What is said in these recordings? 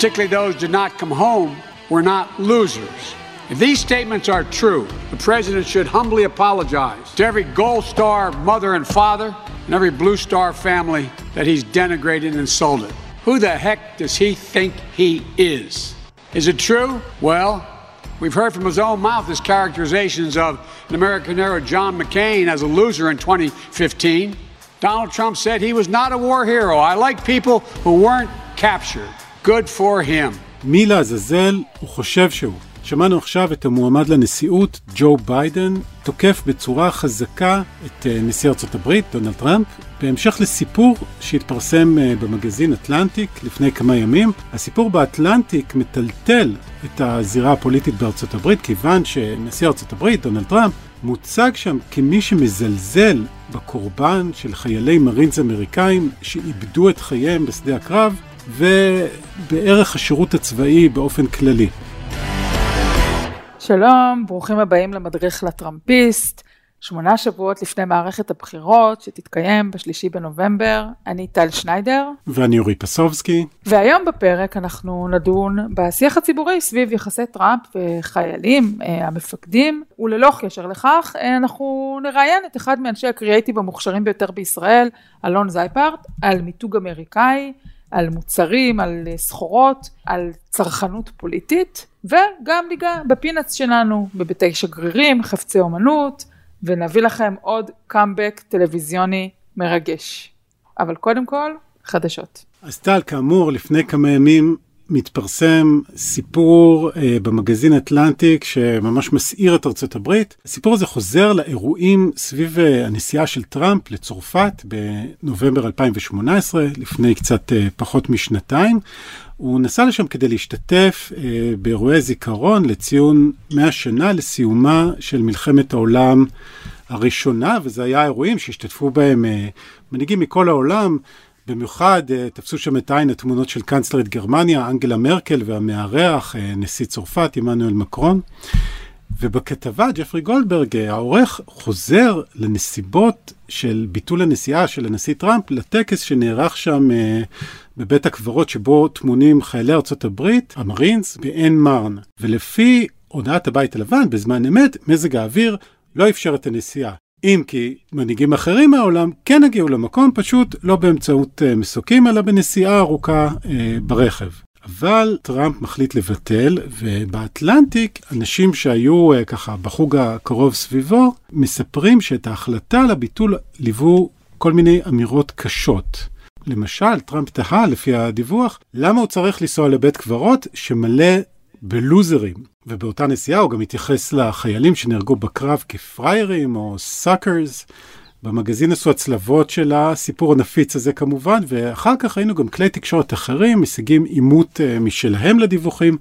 particularly those who did not come home, were not losers. If these statements are true, the president should humbly apologize to every Gold Star mother and father and every Blue Star family that he's denigrated and insulted. Who the heck does he think he is? Is it true? Well, we've heard from his own mouth his characterizations of an American hero, John McCain, as a loser in 2015. Donald Trump said he was not a war hero. I like people who weren't captured. Good for him. מי לעזאזל הוא חושב שהוא? שמענו עכשיו את המועמד לנשיאות, ג'ו ביידן, תוקף בצורה חזקה את נשיא ארצות הברית, דונלד טראמפ, בהמשך לסיפור שהתפרסם במגזין אטלנטיק לפני כמה ימים. הסיפור באטלנטיק מטלטל את הזירה הפוליטית בארצות הברית, כיוון שנשיא ארצות הברית, דונלד טראמפ, מוצג שם כמי שמזלזל בקורבן של חיילי מרינס אמריקאים שאיבדו את חייהם בשדה הקרב ובערך השירות הצבאי באופן כללי. שלום, ברוכים הבאים למדריך לטראמפיסט. שמונה שבועות לפני מערכת הבחירות שתתקיים בשלישי בנובמבר, אני טל שניידר. ואני אורי פסובסקי. והיום בפרק אנחנו נדון בשיח הציבורי סביב יחסי טראמפ וחיילים, המפקדים, וללא קשר לכך, אנחנו נראיין את אחד מאנשי הקריאייטיב המוכשרים ביותר בישראל, אלון זייפרט, על מיתוג אמריקאי. על מוצרים, על סחורות, על צרכנות פוליטית, וגם ניגע ב peanuts שלנו, בבתי שגרירים, חפצי אומנות, ונביא לכם עוד קאמבק טלוויזיוני מרגש. אבל קודם כל, חדשות. אז טל, כאמור, לפני כמה ימים מתפרסם סיפור אה, במגזין אטלנטיק שממש מסעיר את ארצות הברית. הסיפור הזה חוזר לאירועים סביב אה, הנסיעה של טראמפ לצרפת בנובמבר 2018, לפני קצת אה, פחות משנתיים. הוא נסע לשם כדי להשתתף אה, באירועי זיכרון לציון 100 שנה לסיומה של מלחמת העולם הראשונה, וזה היה אירועים שהשתתפו בהם אה, מנהיגים מכל העולם. במיוחד תפסו שם את עין התמונות של קנצלרית גרמניה, אנגלה מרקל, והמארח, נשיא צרפת, עמנואל מקרון. ובכתבה, ג'פרי גולדברג, העורך, חוזר לנסיבות של ביטול הנסיעה של הנשיא טראמפ לטקס שנערך שם בבית הקברות שבו טמונים חיילי ארצות הברית, המרינס, בעין מרן. ולפי הודעת הבית הלבן, בזמן אמת, מזג האוויר לא אפשר את הנסיעה. אם כי מנהיגים אחרים מהעולם כן הגיעו למקום, פשוט לא באמצעות uh, מסוקים, אלא בנסיעה ארוכה uh, ברכב. אבל טראמפ מחליט לבטל, ובאטלנטיק, אנשים שהיו uh, ככה בחוג הקרוב סביבו, מספרים שאת ההחלטה על הביטול ליוו כל מיני אמירות קשות. למשל, טראמפ תהה, לפי הדיווח, למה הוא צריך לנסוע לבית קברות שמלא בלוזרים. ובאותה נסיעה הוא גם התייחס לחיילים שנהרגו בקרב כפריירים או suckers. במגזין עשו הצלבות של הסיפור הנפיץ הזה כמובן, ואחר כך ראינו גם כלי תקשורת אחרים משיגים עימות uh, משלהם לדיווחים.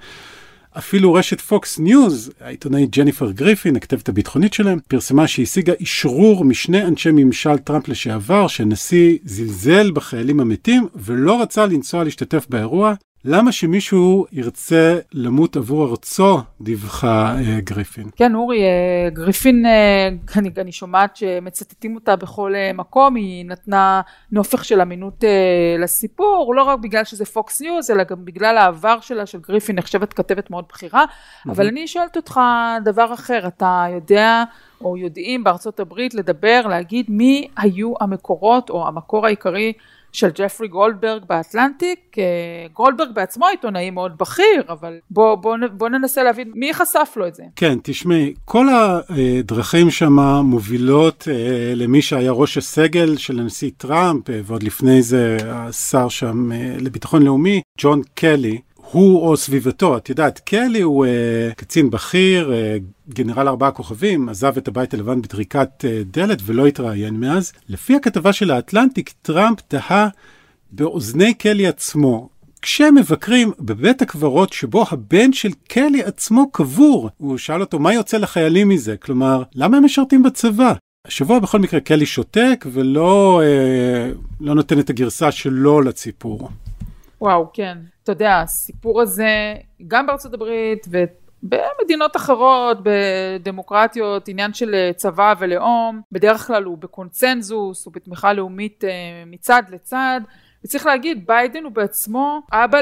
אפילו רשת פוקס ניוז, העיתונאית ג'ניפר גריפין, הכתבת הביטחונית שלהם, פרסמה שהשיגה אישרור משני אנשי ממשל טראמפ לשעבר, שהנשיא זלזל בחיילים המתים ולא רצה לנסוע להשתתף באירוע, למה שמישהו ירצה למות עבור ארצו, דיווחה אה, גריפין. כן, אורי, אה, גריפין, אה, אני, אני שומעת שמצטטים אותה בכל אה, מקום, היא נתנה נופך של אמינות אה, לסיפור, לא רק בגלל שזה פוקס ניוז, אלא גם בגלל העבר שלה, של גריפין נחשבת כתבת מאוד בכירה, mm-hmm. אבל אני שואלת אותך דבר אחר, אתה יודע... או יודעים בארצות הברית לדבר, להגיד מי היו המקורות או המקור העיקרי של ג'פרי גולדברג באטלנטיק. גולדברג בעצמו עיתונאי מאוד בכיר, אבל בוא, בוא, בוא ננסה להבין מי חשף לו את זה. כן, תשמעי, כל הדרכים שם מובילות אה, למי שהיה ראש הסגל של הנשיא טראמפ, אה, ועוד לפני זה השר שם אה, לביטחון לאומי, ג'ון קלי. הוא או סביבתו, את יודעת, קלי הוא uh, קצין בכיר, uh, גנרל ארבעה כוכבים, עזב את הבית הלבן בטריקת uh, דלת ולא התראיין מאז. לפי הכתבה של האטלנטיק, טראמפ תהה באוזני קלי עצמו. כשהם מבקרים בבית הקברות שבו הבן של קלי עצמו קבור, הוא שאל אותו מה יוצא לחיילים מזה, כלומר, למה הם משרתים בצבא? השבוע בכל מקרה קלי שותק ולא אה, לא נותן את הגרסה שלו לציפור. וואו, כן. אתה יודע, הסיפור הזה, גם בארצות הברית ובמדינות אחרות, בדמוקרטיות, עניין של צבא ולאום, בדרך כלל הוא בקונצנזוס, הוא בתמיכה לאומית אה, מצד לצד. וצריך להגיד, ביידן הוא בעצמו אבא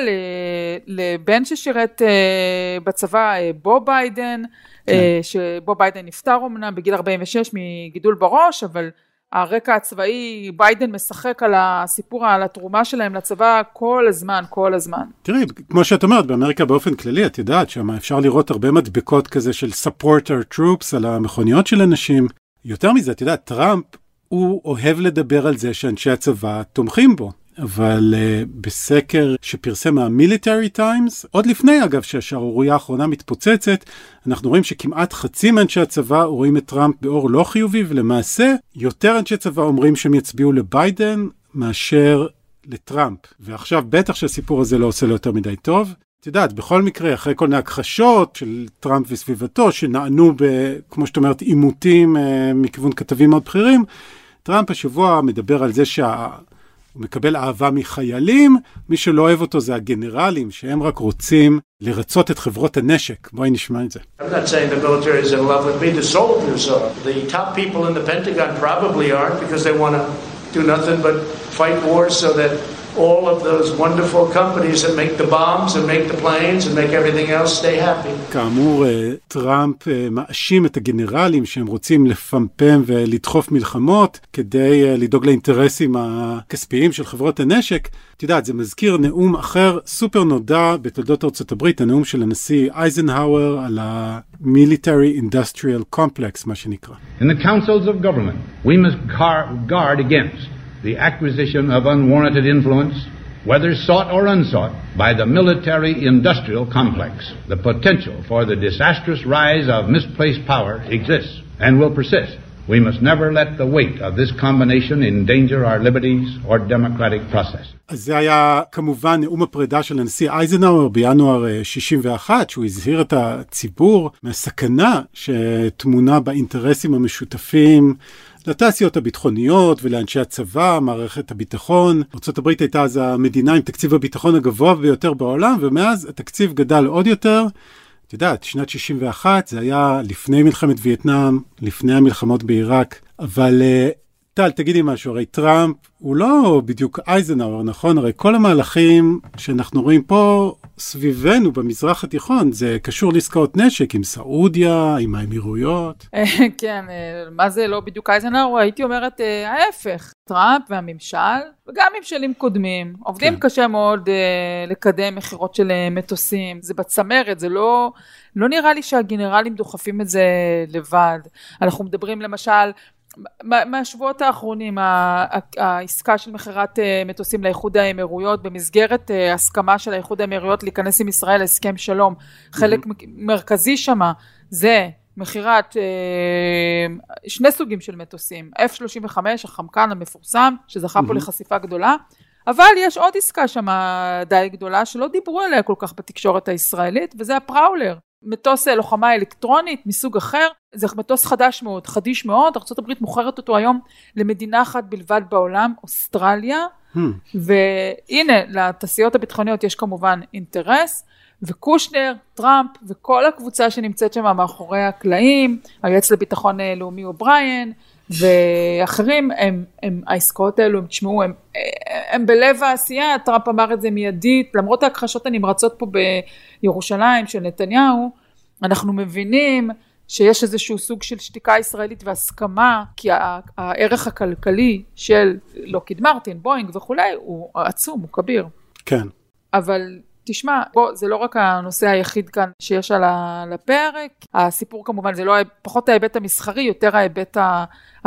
לבן ששירת אה, בצבא, אה, בו ביידן, כן. שבו ביידן נפטר אמנם בגיל 46 מגידול בראש, אבל הרקע הצבאי, ביידן משחק על הסיפור, על התרומה שלהם לצבא כל הזמן, כל הזמן. תראי, כמו שאת אומרת, באמריקה באופן כללי, את יודעת, שם אפשר לראות הרבה מדבקות כזה של support our troops על המכוניות של אנשים. יותר מזה, את יודעת, טראמפ, הוא אוהב לדבר על זה שאנשי הצבא תומכים בו. אבל uh, בסקר שפרסם ה Military Times, עוד לפני אגב שהשערורייה האחרונה מתפוצצת, אנחנו רואים שכמעט חצי מאנשי הצבא רואים את טראמפ באור לא חיובי, ולמעשה יותר אנשי צבא אומרים שהם יצביעו לביידן מאשר לטראמפ. ועכשיו בטח שהסיפור הזה לא עושה לו יותר מדי טוב. את יודעת, בכל מקרה, אחרי כל מיני הכחשות של טראמפ וסביבתו, שנענו, ב, כמו שאת אומרת, עימותים uh, מכיוון כתבים מאוד בכירים, טראמפ השבוע מדבר על זה שה... הוא מקבל אהבה מחיילים, מי שלא אוהב אותו זה הגנרלים, שהם רק רוצים לרצות את חברות הנשק. בואי נשמע את זה. do nothing but fight wars so that all of those wonderful companies that make the bombs and make the planes and make everything else stay happy. כאמור, טראמפ מאשים את הגנרלים שהם רוצים לפמפם ולדחוף מלחמות כדי לדאוג לאינטרסים הכספיים של חברות הנשק. את יודעת, זה מזכיר נאום אחר סופר נודע בתולדות ארצות הברית, הנאום של הנשיא אייזנהאואר על ה-Military Industrial Complex, מה שנקרא. In the councils of government, we must guard against the acquisition of unwarranted influence, whether sought or unsought, by the military industrial complex. The potential for the disastrous rise of misplaced power exists and will persist. We must never let the weight of this combination endanger our liberties or democratic process. אז זה היה כמובן נאום הפרידה של הנשיא אייזנהאואר בינואר 61, שהוא הזהיר את הציבור מהסכנה שטמונה באינטרסים המשותפים לתעשיות הביטחוניות ולאנשי הצבא, מערכת הביטחון. ארה"ב הייתה אז המדינה עם תקציב הביטחון הגבוה ביותר בעולם, ומאז התקציב גדל עוד יותר. את יודעת, שנת 61 זה היה לפני מלחמת וייטנאם, לפני המלחמות בעיראק, אבל אה, טל, תגידי משהו, הרי טראמפ הוא לא בדיוק אייזנהאואר, נכון? הרי כל המהלכים שאנחנו רואים פה סביבנו במזרח התיכון, זה קשור לעסקאות נשק עם סעודיה, עם האמירויות. כן, אה, מה זה לא בדיוק אייזנהאואר? הייתי אומרת אה, ההפך. טראמפ והממשל, וגם ממשלים קודמים, עובדים כן. קשה מאוד uh, לקדם מכירות של מטוסים. זה בצמרת, זה לא... לא נראה לי שהגנרלים דוחפים את זה לבד. אנחנו מדברים למשל מהשבועות האחרונים, העסקה של מכירת אה, מטוסים לאיחוד האמירויות במסגרת אה, הסכמה של האיחוד האמירויות להיכנס עם ישראל להסכם שלום, חלק מרכזי שמה זה מכירת אה, שני סוגים של מטוסים, F-35 החמקן המפורסם שזכה פה לחשיפה גדולה, אבל יש עוד עסקה שמה די גדולה שלא דיברו עליה כל כך בתקשורת הישראלית וזה הפראולר. מטוס לוחמה אלקטרונית מסוג אחר, זה מטוס חדש מאוד, חדיש מאוד, ארה"ב מוכרת אותו היום למדינה אחת בלבד בעולם, אוסטרליה, hmm. והנה, לתעשיות הביטחוניות יש כמובן אינטרס, וקושנר, טראמפ וכל הקבוצה שנמצאת שם מאחורי הקלעים, היועץ לביטחון אה, לאומי אובריין, ואחרים, הם, הם, העסקאות האלו, הם תשמעו, הם, הם בלב העשייה, טראמפ אמר את זה מיידית, למרות ההכחשות הנמרצות פה בירושלים של נתניהו, אנחנו מבינים שיש איזשהו סוג של שתיקה ישראלית והסכמה, כי הערך הכלכלי של לוקיד מרטין, בואינג וכולי, הוא עצום, הוא כביר. כן. אבל תשמע, בוא, זה לא רק הנושא היחיד כאן שיש על הפרק, הסיפור כמובן זה לא פחות ההיבט המסחרי, יותר ההיבט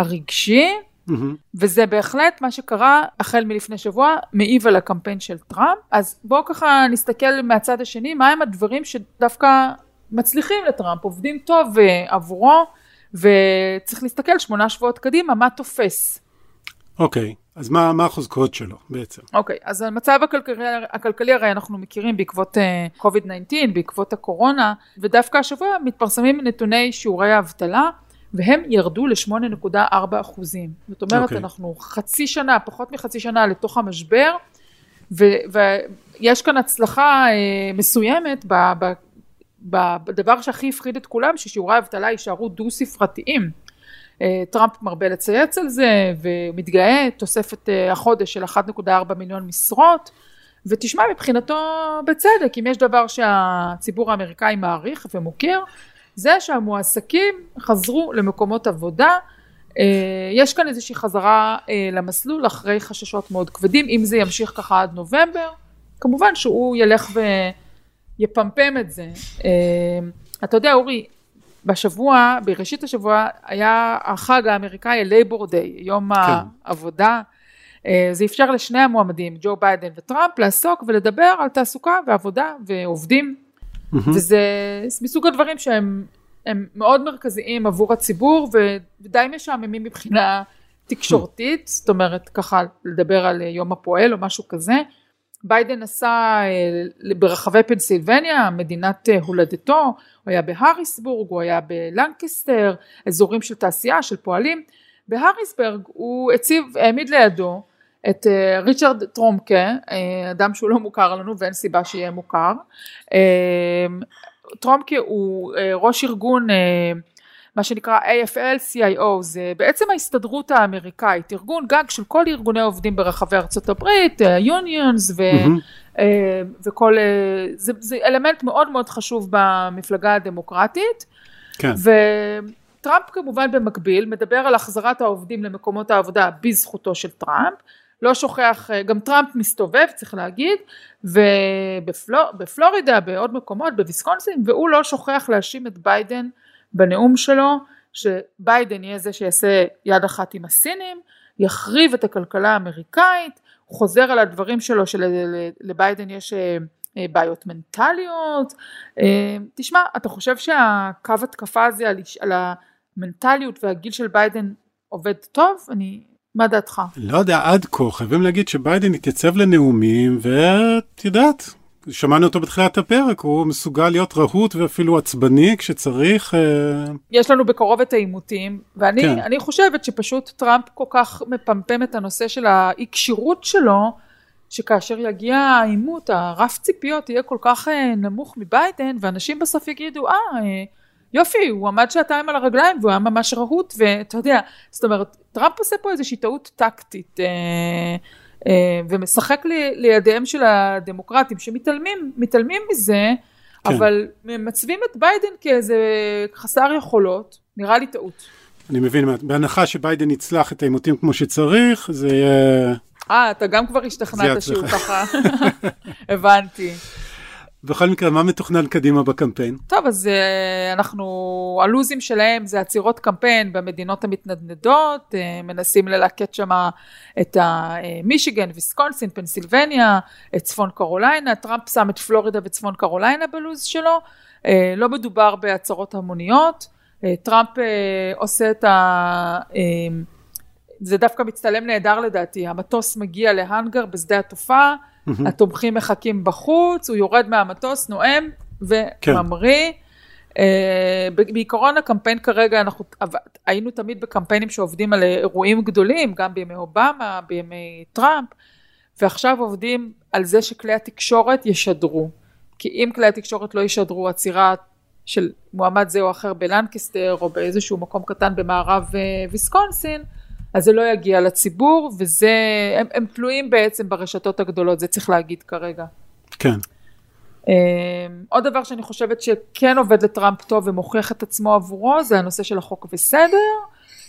הרגשי, mm-hmm. וזה בהחלט מה שקרה החל מלפני שבוע, מעיב על הקמפיין של טראמפ. אז בואו ככה נסתכל מהצד השני, מהם הדברים שדווקא מצליחים לטראמפ, עובדים טוב אה, עבורו, וצריך להסתכל שמונה שבועות קדימה, מה תופס. אוקיי, okay. אז מה, מה החוזקות שלו בעצם? אוקיי, okay, אז המצב הכלכלי, הכלכלי הרי אנחנו מכירים בעקבות uh, COVID-19, בעקבות הקורונה, ודווקא השבוע מתפרסמים נתוני שיעורי האבטלה, והם ירדו ל-8.4 אחוזים. זאת אומרת, okay. אוקיי. אנחנו חצי שנה, פחות מחצי שנה לתוך המשבר, ויש כאן הצלחה uh, מסוימת ב- ב- בדבר שהכי הפחיד את כולם, ששיעורי האבטלה יישארו דו-ספרתיים. טראמפ מרבה לצייץ על זה ומתגאה, תוספת החודש של 1.4 מיליון משרות. ותשמע מבחינתו בצדק, אם יש דבר שהציבור האמריקאי מעריך ומוקיר, זה שהמועסקים חזרו למקומות עבודה, אה, יש כאן איזושהי חזרה אה, למסלול אחרי חששות מאוד כבדים, אם זה ימשיך ככה עד נובמבר, כמובן שהוא ילך ויפמפם את זה. אה, אתה יודע אורי, בשבוע, בראשית השבוע היה החג האמריקאי Labor Day, יום כן. העבודה. זה אפשר לשני המועמדים, ג'ו ביידן וטראמפ, לעסוק ולדבר על תעסוקה ועבודה ועובדים, וזה מסוג הדברים שהם הם מאוד מרכזיים עבור הציבור ודי משעממים מבחינה תקשורתית, זאת אומרת ככה לדבר על יום הפועל או משהו כזה. ביידן נסע אה, ברחבי פנסילבניה, מדינת אה, הולדתו, הוא היה בהריסבורג, הוא היה בלנקסטר, אזורים של תעשייה, של פועלים. בהריסברג הוא הציב, העמיד לידו את אה, ריצ'רד טרומקה, אדם שהוא לא מוכר לנו ואין סיבה שיהיה מוכר, טרומקי הוא אה, ראש ארגון אה, מה שנקרא AFL-CIO זה בעצם ההסתדרות האמריקאית ארגון גג של כל ארגוני עובדים ברחבי ארצות הברית יוניונס ו, mm-hmm. וכל זה, זה אלמנט מאוד מאוד חשוב במפלגה הדמוקרטית כן. וטראמפ כמובן במקביל מדבר על החזרת העובדים למקומות העבודה בזכותו של טראמפ לא שוכח, אה, גם טראמפ מסתובב צריך להגיד, ובפלורידה, בעוד מקומות, בוויסקונסין, והוא לא שוכח להאשים את ביידן בנאום שלו, שביידן יהיה זה שיעשה יד אחת עם הסינים, יחריב את הכלכלה האמריקאית, הוא חוזר על הדברים שלו שלביידן יש אה, אה, בעיות מנטליות, תשמע, אתה חושב שהקו התקפה הזה על המנטליות והגיל של ביידן עובד טוב? אני מה דעתך? לא יודע, עד כה חייבים להגיד שביידן התייצב לנאומים ואת יודעת, שמענו אותו בתחילת הפרק, הוא מסוגל להיות רהוט ואפילו עצבני כשצריך. אה, יש לנו בקרוב את העימותים, ואני כן. חושבת שפשוט טראמפ כל כך מפמפם את הנושא של האי כשירות שלו, שכאשר יגיע העימות, הרף ציפיות יהיה כל כך אה, נמוך מביידן, ואנשים בסוף יגידו, אה, יופי, הוא עמד שעתיים על הרגליים והוא היה ממש רהוט, ואתה יודע, זאת אומרת, טראמפ עושה פה איזושהי טעות טקטית, אה, אה, ומשחק לי, לידיהם של הדמוקרטים, שמתעלמים מתעלמים מזה, כן. אבל מצבים את ביידן כאיזה חסר יכולות, נראה לי טעות. אני מבין, בהנחה שביידן יצלח את העימותים כמו שצריך, זה יהיה... אה, אתה גם כבר השתכנעת שהוא ככה, הבנתי. בכל מקרה, מה מתוכנן קדימה בקמפיין? טוב, אז uh, אנחנו, הלוזים שלהם זה עצירות קמפיין במדינות המתנדנדות, uh, מנסים ללקט שם את מישיגן, ויסקונסין, פנסילבניה, את צפון קרוליינה, טראמפ שם את פלורידה וצפון קרוליינה בלוז שלו, uh, לא מדובר בהצהרות המוניות, uh, טראמפ uh, עושה את ה... Uh, זה דווקא מצטלם נהדר לדעתי, המטוס מגיע להאנגר בשדה התופעה. התומכים מחכים בחוץ, הוא יורד מהמטוס, נואם וממריא. כן. בעיקרון הקמפיין כרגע, אנחנו היינו תמיד בקמפיינים שעובדים על אירועים גדולים, גם בימי אובמה, בימי טראמפ, ועכשיו עובדים על זה שכלי התקשורת ישדרו. כי אם כלי התקשורת לא ישדרו עצירה של מועמד זה או אחר בלנקסטר או באיזשהו מקום קטן במערב uh, ויסקונסין, אז זה לא יגיע לציבור וזה, הם, הם תלויים בעצם ברשתות הגדולות, זה צריך להגיד כרגע. כן. Um, עוד דבר שאני חושבת שכן עובד לטראמפ טוב ומוכיח את עצמו עבורו זה הנושא של החוק וסדר.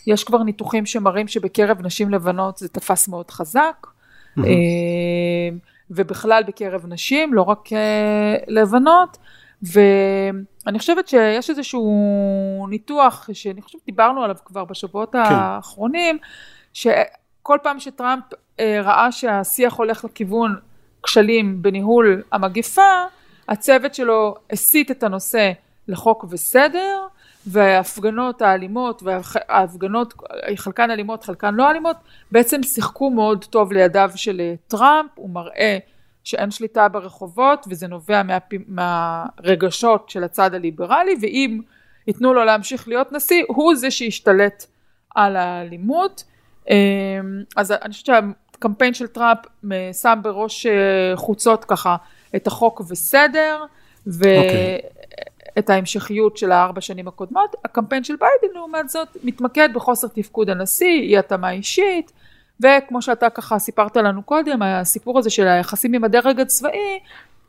יש כבר ניתוחים שמראים שבקרב נשים לבנות זה תפס מאוד חזק. Mm-hmm. Um, ובכלל בקרב נשים, לא רק uh, לבנות. ואני חושבת שיש איזשהו ניתוח שאני חושבת דיברנו עליו כבר בשבועות כן. האחרונים, שכל פעם שטראמפ אה, ראה שהשיח הולך לכיוון כשלים בניהול המגפה, הצוות שלו הסיט את הנושא לחוק וסדר, וההפגנות האלימות וההפגנות, חלקן אלימות, חלקן לא אלימות, בעצם שיחקו מאוד טוב לידיו של טראמפ, הוא מראה שאין שליטה ברחובות וזה נובע מה, מהרגשות של הצד הליברלי ואם ייתנו לו להמשיך להיות נשיא הוא זה שישתלט על האלימות. אמ, אז אני חושבת שהקמפיין של טראמפ שם בראש אה, חוצות ככה את החוק וסדר ואין את ההמשכיות של הארבע שנים הקודמות, הקמפיין של ביידן לעומת זאת מתמקד בחוסר תפקוד הנשיא, אי התאמה אישית, וכמו שאתה ככה סיפרת לנו קודם, הסיפור הזה של היחסים עם הדרג הצבאי,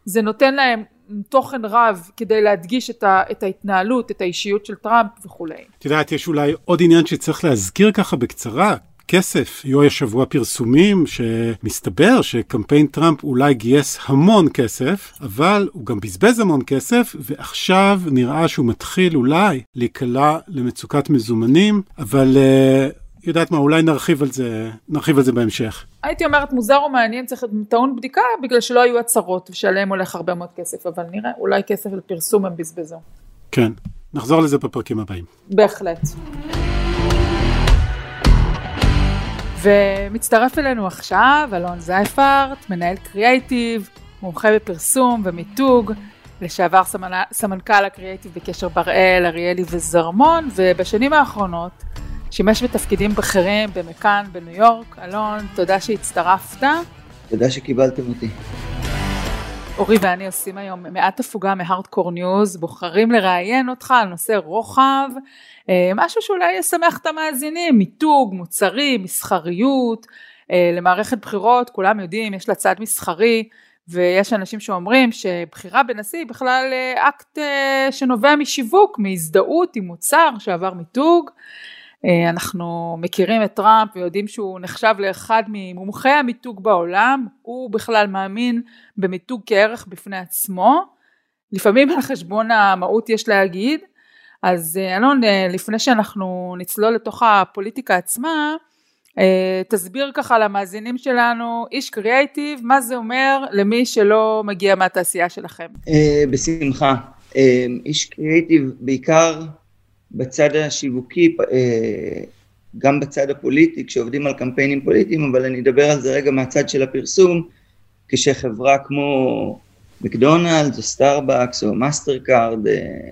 זה נותן להם תוכן רב כדי להדגיש את, ה, את ההתנהלות, את האישיות של טראמפ וכולי. את יודעת, יש אולי עוד עניין שצריך להזכיר ככה בקצרה. כסף. היו השבוע פרסומים שמסתבר שקמפיין טראמפ אולי גייס המון כסף, אבל הוא גם בזבז המון כסף, ועכשיו נראה שהוא מתחיל אולי להיקלע למצוקת מזומנים, אבל uh, יודעת מה, אולי נרחיב על זה, נרחיב על זה בהמשך. הייתי אומרת מוזר ומעניין, צריך להיות טעון בדיקה, בגלל שלא היו הצהרות ושעליהם הולך הרבה מאוד כסף, אבל נראה, אולי כסף לפרסום הם בזבזו. כן, נחזור לזה בפרקים הבאים. בהחלט. ומצטרף אלינו עכשיו אלון זייפרט, מנהל קריאייטיב, מומחה בפרסום ומיתוג, לשעבר סמנכ"ל הקריאייטיב בקשר בראל, אריאלי וזרמון, ובשנים האחרונות שימש בתפקידים בכירים במכאן בניו יורק. אלון, תודה שהצטרפת. תודה שקיבלתם אותי. אורי ואני עושים היום מעט הפוגה מה hardcore news, בוחרים לראיין אותך על נושא רוחב, אה, משהו שאולי ישמח את המאזינים, מיתוג, מוצרים, מסחריות, אה, למערכת בחירות, כולם יודעים, יש לה צד מסחרי, ויש אנשים שאומרים שבחירה בנשיא בכלל אה, אקט שנובע משיווק, מהזדהות עם מוצר שעבר מיתוג. אה, אנחנו מכירים את טראמפ ויודעים שהוא נחשב לאחד ממומחי המיתוג בעולם, הוא בכלל מאמין במיתוג כערך בפני עצמו, לפעמים על חשבון המהות יש להגיד, אז אה, אלון אה, לפני שאנחנו נצלול לתוך הפוליטיקה עצמה, תסביר ככה למאזינים שלנו, איש קריאייטיב, מה זה אומר למי שלא מגיע מהתעשייה שלכם? בשמחה. איש קריאייטיב בעיקר בצד השיווקי, אה, גם בצד הפוליטי, כשעובדים על קמפיינים פוליטיים, אבל אני אדבר על זה רגע מהצד של הפרסום, כשחברה כמו מקדונלדס או סטארבקס או מאסטרקארד אה,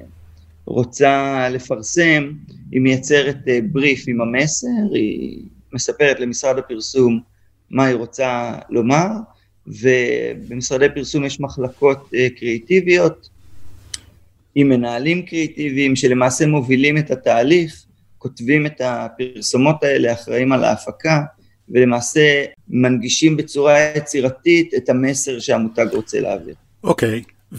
רוצה לפרסם, היא מייצרת אה, בריף עם המסר, היא מספרת למשרד הפרסום מה היא רוצה לומר, ובמשרדי פרסום יש מחלקות קריאיטיביות עם מנהלים קריאיטיביים שלמעשה מובילים את התהליך, כותבים את הפרסומות האלה, אחראים על ההפקה, ולמעשה מנגישים בצורה יצירתית את המסר שהמותג רוצה להעביר. אוקיי, okay.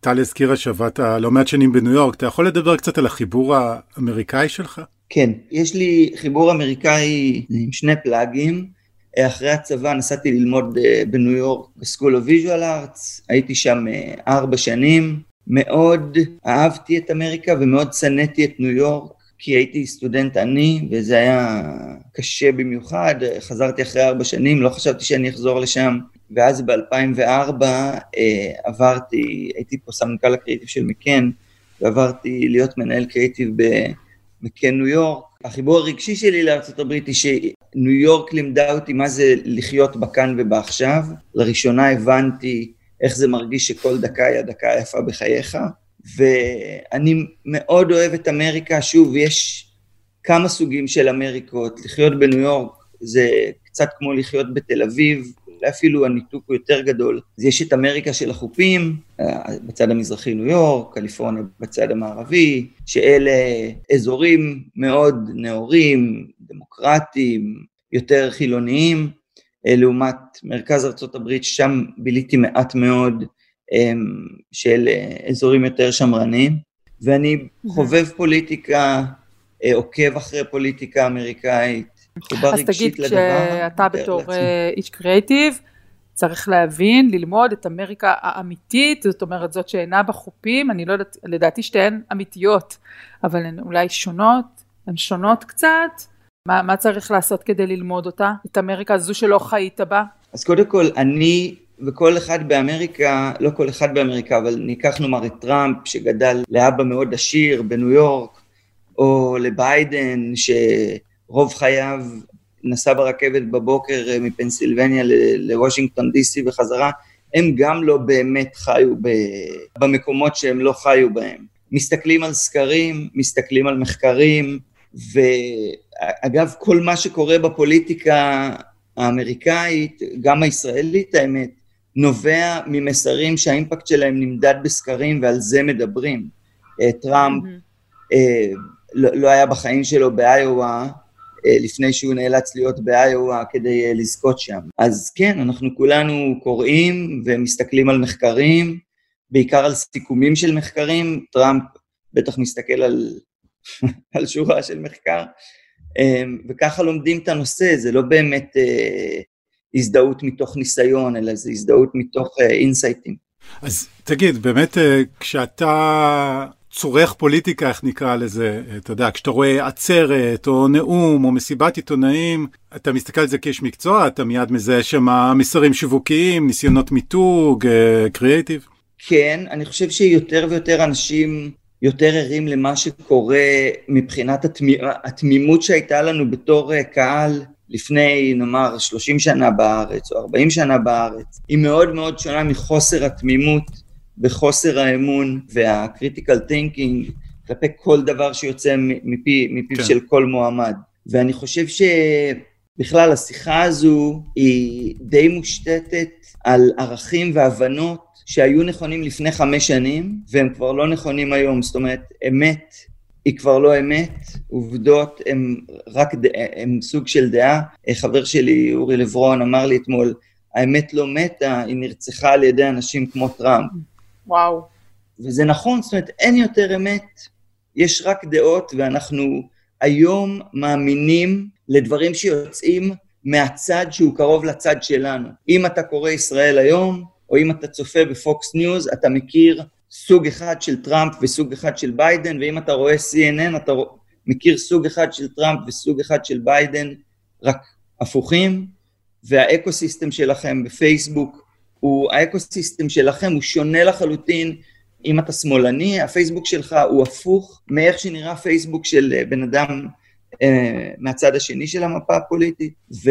וטל הזכירה שעבדת לא מעט שנים בניו יורק, אתה יכול לדבר קצת על החיבור האמריקאי שלך? כן, יש לי חיבור אמריקאי עם שני פלאגים. אחרי הצבא נסעתי ללמוד אה, בניו יורק ב School of Visual Arts, הייתי שם אה, ארבע שנים, מאוד אהבתי את אמריקה ומאוד שנאתי את ניו יורק כי הייתי סטודנט עני וזה היה קשה במיוחד, חזרתי אחרי ארבע שנים, לא חשבתי שאני אחזור לשם. ואז ב-2004 אה, עברתי, הייתי פה סמנכ"ל הקריאיטיב של מקן ועברתי להיות מנהל קריאיטיב ניו יורק החיבור הרגשי שלי לארה"ב היא שניו יורק לימדה אותי מה זה לחיות בכאן ובעכשיו. לראשונה הבנתי איך זה מרגיש שכל דקה היא הדקה היפה בחייך, ואני מאוד אוהב את אמריקה. שוב, יש כמה סוגים של אמריקות. לחיות בניו יורק זה קצת כמו לחיות בתל אביב, אולי אפילו הניתוק הוא יותר גדול. אז יש את אמריקה של החופים, אה, בצד המזרחי ניו יורק, קליפורניה בצד המערבי, שאלה אזורים מאוד נאורים, דמוקרטיים, יותר חילוניים, אה, לעומת מרכז ארה"ב, שם ביליתי מעט מאוד אמ, של אה, אזורים יותר שמרניים, ואני חובב פוליטיקה, עוקב אחרי פוליטיקה אמריקאית, אז תגיד, כשאתה בתור אה, איש קריאיטיב, צריך להבין, ללמוד את אמריקה האמיתית, זאת אומרת זאת שאינה בחופים, אני לא יודעת, לדעתי שתיהן אמיתיות, אבל הן אולי שונות, הן שונות קצת, מה, מה צריך לעשות כדי ללמוד אותה, את אמריקה הזו שלא חיית בה? אז קודם כל, אני וכל אחד באמריקה, לא כל אחד באמריקה, אבל ניקח נאמר את טראמפ, שגדל לאבא מאוד עשיר בניו יורק, או לביידן, ש... רוב חייו נסע ברכבת בבוקר אה, מפנסילבניה לוושינגטון די.סי וחזרה, הם גם לא באמת חיו במקומות שהם לא חיו בהם. מסתכלים על סקרים, מסתכלים על מחקרים, ואגב, כל מה שקורה בפוליטיקה האמריקאית, גם הישראלית האמת, נובע ממסרים שהאימפקט שלהם נמדד בסקרים ועל זה מדברים. אה, טראמפ mm-hmm. לא, לא היה בחיים שלו באיואה לפני שהוא נאלץ להיות באיואה כדי לזכות שם. אז כן, אנחנו כולנו קוראים ומסתכלים על מחקרים, בעיקר על סיכומים של מחקרים, טראמפ בטח מסתכל על, על שורה של מחקר, וככה לומדים את הנושא, זה לא באמת הזדהות מתוך ניסיון, אלא זה הזדהות מתוך אינסייטים. אז תגיד, באמת כשאתה צורך פוליטיקה, איך נקרא לזה, אתה יודע, כשאתה רואה עצרת או נאום או מסיבת עיתונאים, אתה מסתכל על זה כאיש מקצוע, אתה מיד מזהה שם מסרים שיווקיים, ניסיונות מיתוג, קריאייטיב? כן, אני חושב שיותר ויותר אנשים יותר ערים למה שקורה מבחינת התמימות שהייתה לנו בתור קהל לפני נאמר 30 שנה בארץ או 40 שנה בארץ, היא מאוד מאוד שונה מחוסר התמימות וחוסר האמון וה critical thinking כלפי כל דבר שיוצא מפי, מפיו כן. של כל מועמד. ואני חושב שבכלל השיחה הזו היא די מושתתת על ערכים והבנות שהיו נכונים לפני חמש שנים והם כבר לא נכונים היום, זאת אומרת אמת היא כבר לא אמת, עובדות הן רק, הן סוג של דעה. חבר שלי אורי לברון אמר לי אתמול, האמת לא מתה, היא נרצחה על ידי אנשים כמו טראמפ. וואו. וזה נכון, זאת אומרת, אין יותר אמת, יש רק דעות, ואנחנו היום מאמינים לדברים שיוצאים מהצד שהוא קרוב לצד שלנו. אם אתה קורא ישראל היום, או אם אתה צופה בפוקס ניוז, אתה מכיר סוג אחד של טראמפ וסוג אחד של ביידן, ואם אתה רואה CNN, אתה מכיר סוג אחד של טראמפ וסוג אחד של ביידן, רק הפוכים, וה echo system שלכם בפייסבוק הוא, ה echo system שלכם הוא שונה לחלוטין אם אתה שמאלני, הפייסבוק שלך הוא הפוך מאיך שנראה פייסבוק של אה, בן אדם אה, מהצד השני של המפה הפוליטית, ו,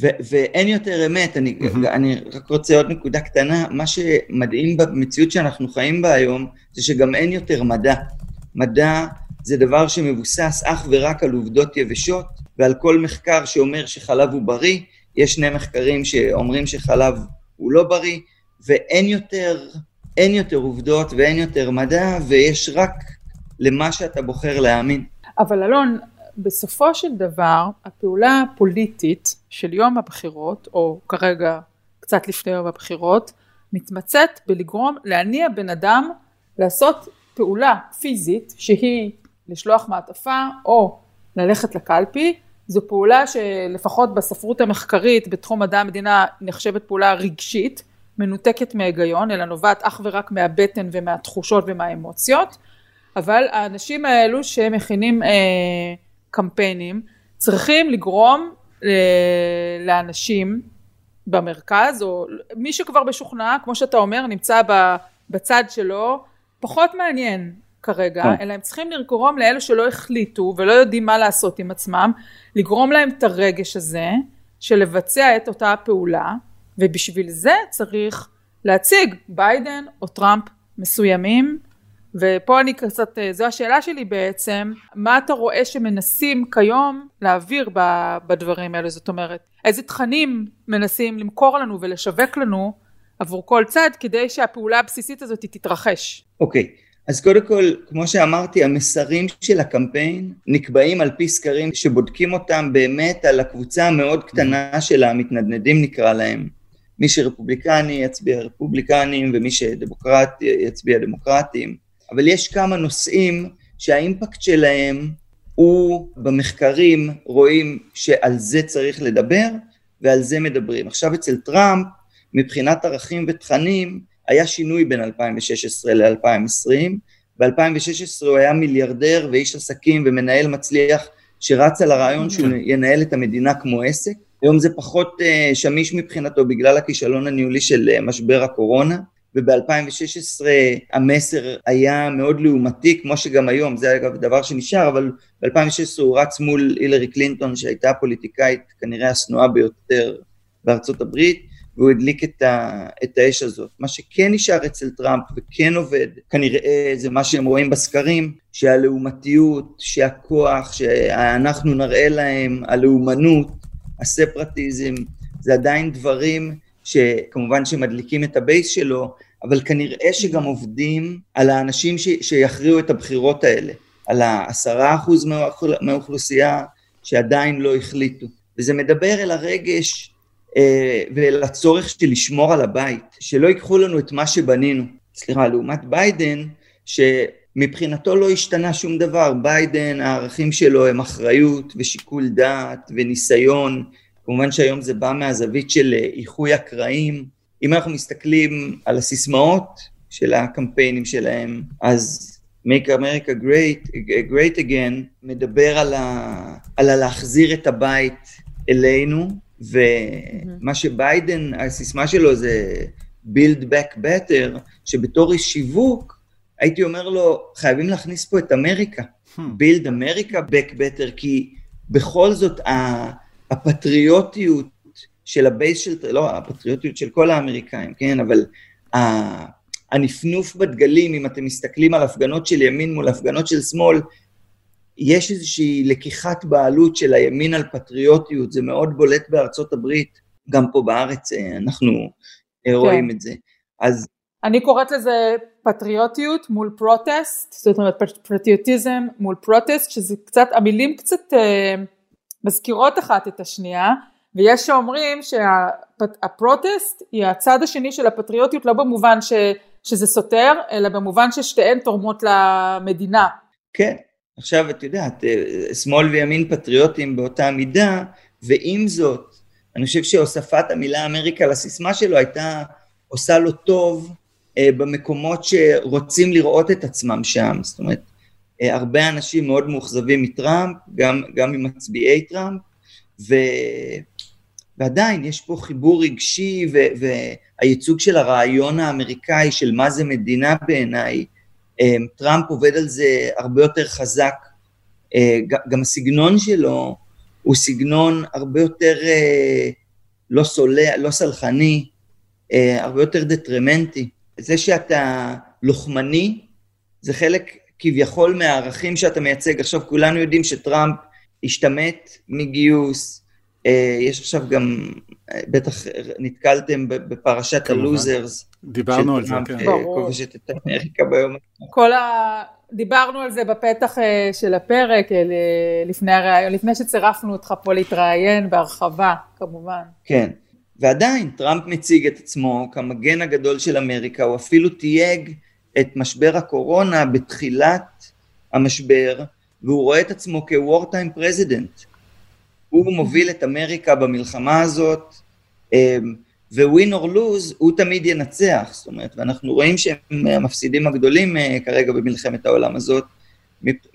ו, ואין יותר אמת, אני, mm-hmm. אני רק רוצה עוד נקודה קטנה, מה שמדהים במציאות שאנחנו חיים בה היום, זה שגם אין יותר מדע. מדע זה דבר שמבוסס אך ורק על עובדות יבשות, ועל כל מחקר שאומר שחלב הוא בריא, יש שני מחקרים שאומרים שחלב הוא לא בריא, ואין יותר, אין יותר עובדות ואין יותר מדע, ויש רק למה שאתה בוחר להאמין. אבל אלון, בסופו של דבר, הפעולה הפוליטית של יום הבחירות, או כרגע קצת לפני יום הבחירות, מתמצאת בלגרום, להניע בן אדם לעשות פעולה פיזית, שהיא לשלוח מעטפה או ללכת לקלפי, זו פעולה שלפחות בספרות המחקרית בתחום מדע המדינה נחשבת פעולה רגשית, מנותקת מהיגיון, אלא נובעת אך ורק מהבטן ומהתחושות ומהאמוציות, אבל האנשים האלו שמכינים אה, קמפיינים צריכים לגרום אה, לאנשים במרכז, או מי שכבר משוכנע, כמו שאתה אומר, נמצא בצד שלו, פחות מעניין כרגע, כן. אלא הם צריכים לגרום לאלו שלא החליטו ולא יודעים מה לעשות עם עצמם, לגרום להם את הרגש הזה של לבצע את אותה הפעולה, ובשביל זה צריך להציג ביידן או טראמפ מסוימים, ופה אני קצת, זו השאלה שלי בעצם, מה אתה רואה שמנסים כיום להעביר בדברים האלה, זאת אומרת, איזה תכנים מנסים למכור לנו ולשווק לנו עבור כל צד כדי שהפעולה הבסיסית הזאת תתרחש. אוקיי. Okay. אז קודם כל, כמו שאמרתי, המסרים של הקמפיין נקבעים על פי סקרים שבודקים אותם באמת על הקבוצה המאוד קטנה של המתנדנדים נקרא להם. מי שרפובליקני יצביע רפובליקנים ומי שדמוקרט יצביע דמוקרטים. אבל יש כמה נושאים שהאימפקט שלהם הוא במחקרים רואים שעל זה צריך לדבר ועל זה מדברים. עכשיו אצל טראמפ מבחינת ערכים ותכנים היה שינוי בין 2016 ל-2020, ב-2016 הוא היה מיליארדר ואיש עסקים ומנהל מצליח שרץ על הרעיון שהוא ינהל את המדינה כמו עסק, היום זה פחות uh, שמיש מבחינתו בגלל הכישלון הניהולי של uh, משבר הקורונה, וב-2016 המסר היה מאוד לעומתי, כמו שגם היום, זה אגב דבר שנשאר, אבל ב-2016 הוא רץ מול הילרי קלינטון שהייתה הפוליטיקאית כנראה השנואה ביותר בארצות הברית, והוא הדליק את, ה, את האש הזאת. מה שכן נשאר אצל טראמפ וכן עובד, כנראה זה מה שהם רואים בסקרים, שהלעומתיות, שהכוח, שאנחנו נראה להם, הלאומנות, ה separatism, זה עדיין דברים שכמובן שמדליקים את ה base שלו, אבל כנראה שגם עובדים על האנשים ש, שיכריעו את הבחירות האלה, על העשרה אחוז מהאוכלוסייה שעדיין לא החליטו. וזה מדבר אל הרגש אה, ואל הצורך של לשמור על הבית, שלא ייקחו לנו את מה שבנינו. סליחה, לעומת ביידן, שמבחינתו לא השתנה שום דבר. ביידן, הערכים שלו הם אחריות ושיקול דעת וניסיון. כמובן שהיום זה בא מהזווית של אה, איחוי הקרעים. אם אנחנו מסתכלים על הסיסמאות של הקמפיינים שלהם, אז Make America Great, Great Again מדבר על, ה, על הלהחזיר את הבית אלינו, ומה שביידן, הסיסמה שלו זה Build Back Better, שבתור איש שיווק, הייתי אומר לו, חייבים להכניס פה את אמריקה. Hmm. Build America Back Better, כי בכל זאת הפטריוטיות של ה base של, לא, הפטריוטיות של כל האמריקאים, כן, אבל הנפנוף בדגלים, אם אתם מסתכלים על הפגנות של ימין מול הפגנות של שמאל, יש איזושהי לקיחת בעלות של הימין על פטריוטיות, זה מאוד בולט בארצות הברית, גם פה בארץ אה, אנחנו אה, כן. רואים את זה. אז... אני קוראת לזה פטריוטיות מול protest, זאת אומרת פטריוטיזם מול protest, שזה קצת, המילים קצת אה, מזכירות אחת את השנייה, ויש שאומרים שהפרוטסט היא הצד השני של הפטריוטיות, לא במובן ש, שזה סותר, אלא במובן ששתיהן תורמות למדינה. כן, עכשיו את יודעת, אה, שמאל וימין פטריוטים באותה מידה, ועם זאת, אני חושב שהוספת המילה אמריקה לסיסמה שלו הייתה עושה לו טוב אה, במקומות שרוצים לראות את עצמם שם, זאת אומרת, אה, הרבה אנשים מאוד מאוכזבים מטראמפ, גם, גם ממצביעי טראמפ, ו... ועדיין יש פה חיבור רגשי ו... והייצוג של הרעיון האמריקאי של מה זה מדינה בעיניי, טראמפ עובד על זה הרבה יותר חזק, אה, גם הסגנון שלו הוא סגנון הרבה יותר אה, לא סולע, לא סלחני, אה, הרבה יותר דטרמנטי. זה שאתה לוחמני, זה חלק כביכול מהערכים שאתה מייצג. עכשיו כולנו יודעים שטראמפ השתמט מגיוס, יש עכשיו גם, בטח נתקלתם בפרשת הלוזרס, דיברנו על זה, כן. כובשת את אמריקה ביום. כל ה... דיברנו על זה בפתח אה, של הפרק, אה, לפני הרעיון, לפני שצירפנו אותך פה להתראיין בהרחבה, כמובן. כן, ועדיין טראמפ מציג את עצמו כמגן הגדול של אמריקה, הוא אפילו תייג את משבר הקורונה בתחילת המשבר, והוא רואה את עצמו כ-war time president. הוא מוביל את אמריקה במלחמה הזאת, אה, ווין אור לוז הוא תמיד ינצח, זאת אומרת, ואנחנו רואים שהם המפסידים הגדולים אה, כרגע במלחמת העולם הזאת,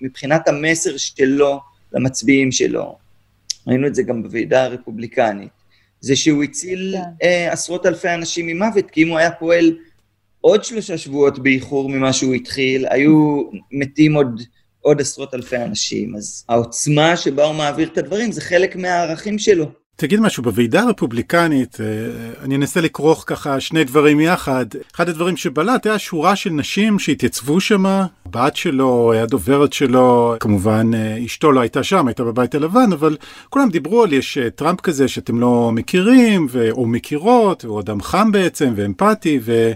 מבחינת המסר שלו למצביעים שלו, ראינו את זה גם בוועידה הרפובליקנית, זה שהוא הציל כן. אה, עשרות אלפי אנשים ממוות, כי אם הוא היה פועל עוד שלושה שבועות באיחור ממה שהוא התחיל, היו מתים עוד, עוד עשרות אלפי אנשים, אז העוצמה שבה הוא מעביר את הדברים זה חלק מהערכים שלו. תגיד משהו, בוועידה הרפובליקנית, אה, אני אנסה לכרוך ככה שני דברים יחד. אחד הדברים שבלט היה שורה של נשים שהתייצבו שם, הבת שלו, הדוברת שלו, כמובן אה, אשתו לא הייתה שם, הייתה בבית הלבן, אבל כולם דיברו על יש אה, טראמפ כזה שאתם לא מכירים, ו... או מכירות, הוא אדם חם בעצם ואמפתי, ו...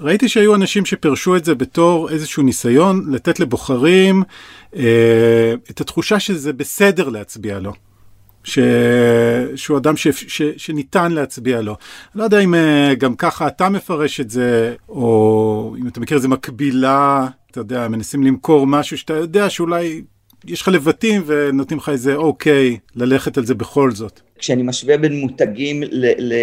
ראיתי שהיו אנשים שפרשו את זה בתור איזשהו ניסיון לתת לבוחרים אה, את התחושה שזה בסדר להצביע לו. ש... שהוא אדם ש... ש... שניתן להצביע לו. לא יודע אם אה, גם ככה אתה מפרש את זה, או אם אתה מכיר איזה מקבילה, אתה יודע, מנסים למכור משהו שאתה יודע שאולי יש לך לבטים ונותנים לך איזה אוקיי, ללכת על זה בכל זאת. כשאני משווה בין מותגים, ל... ל...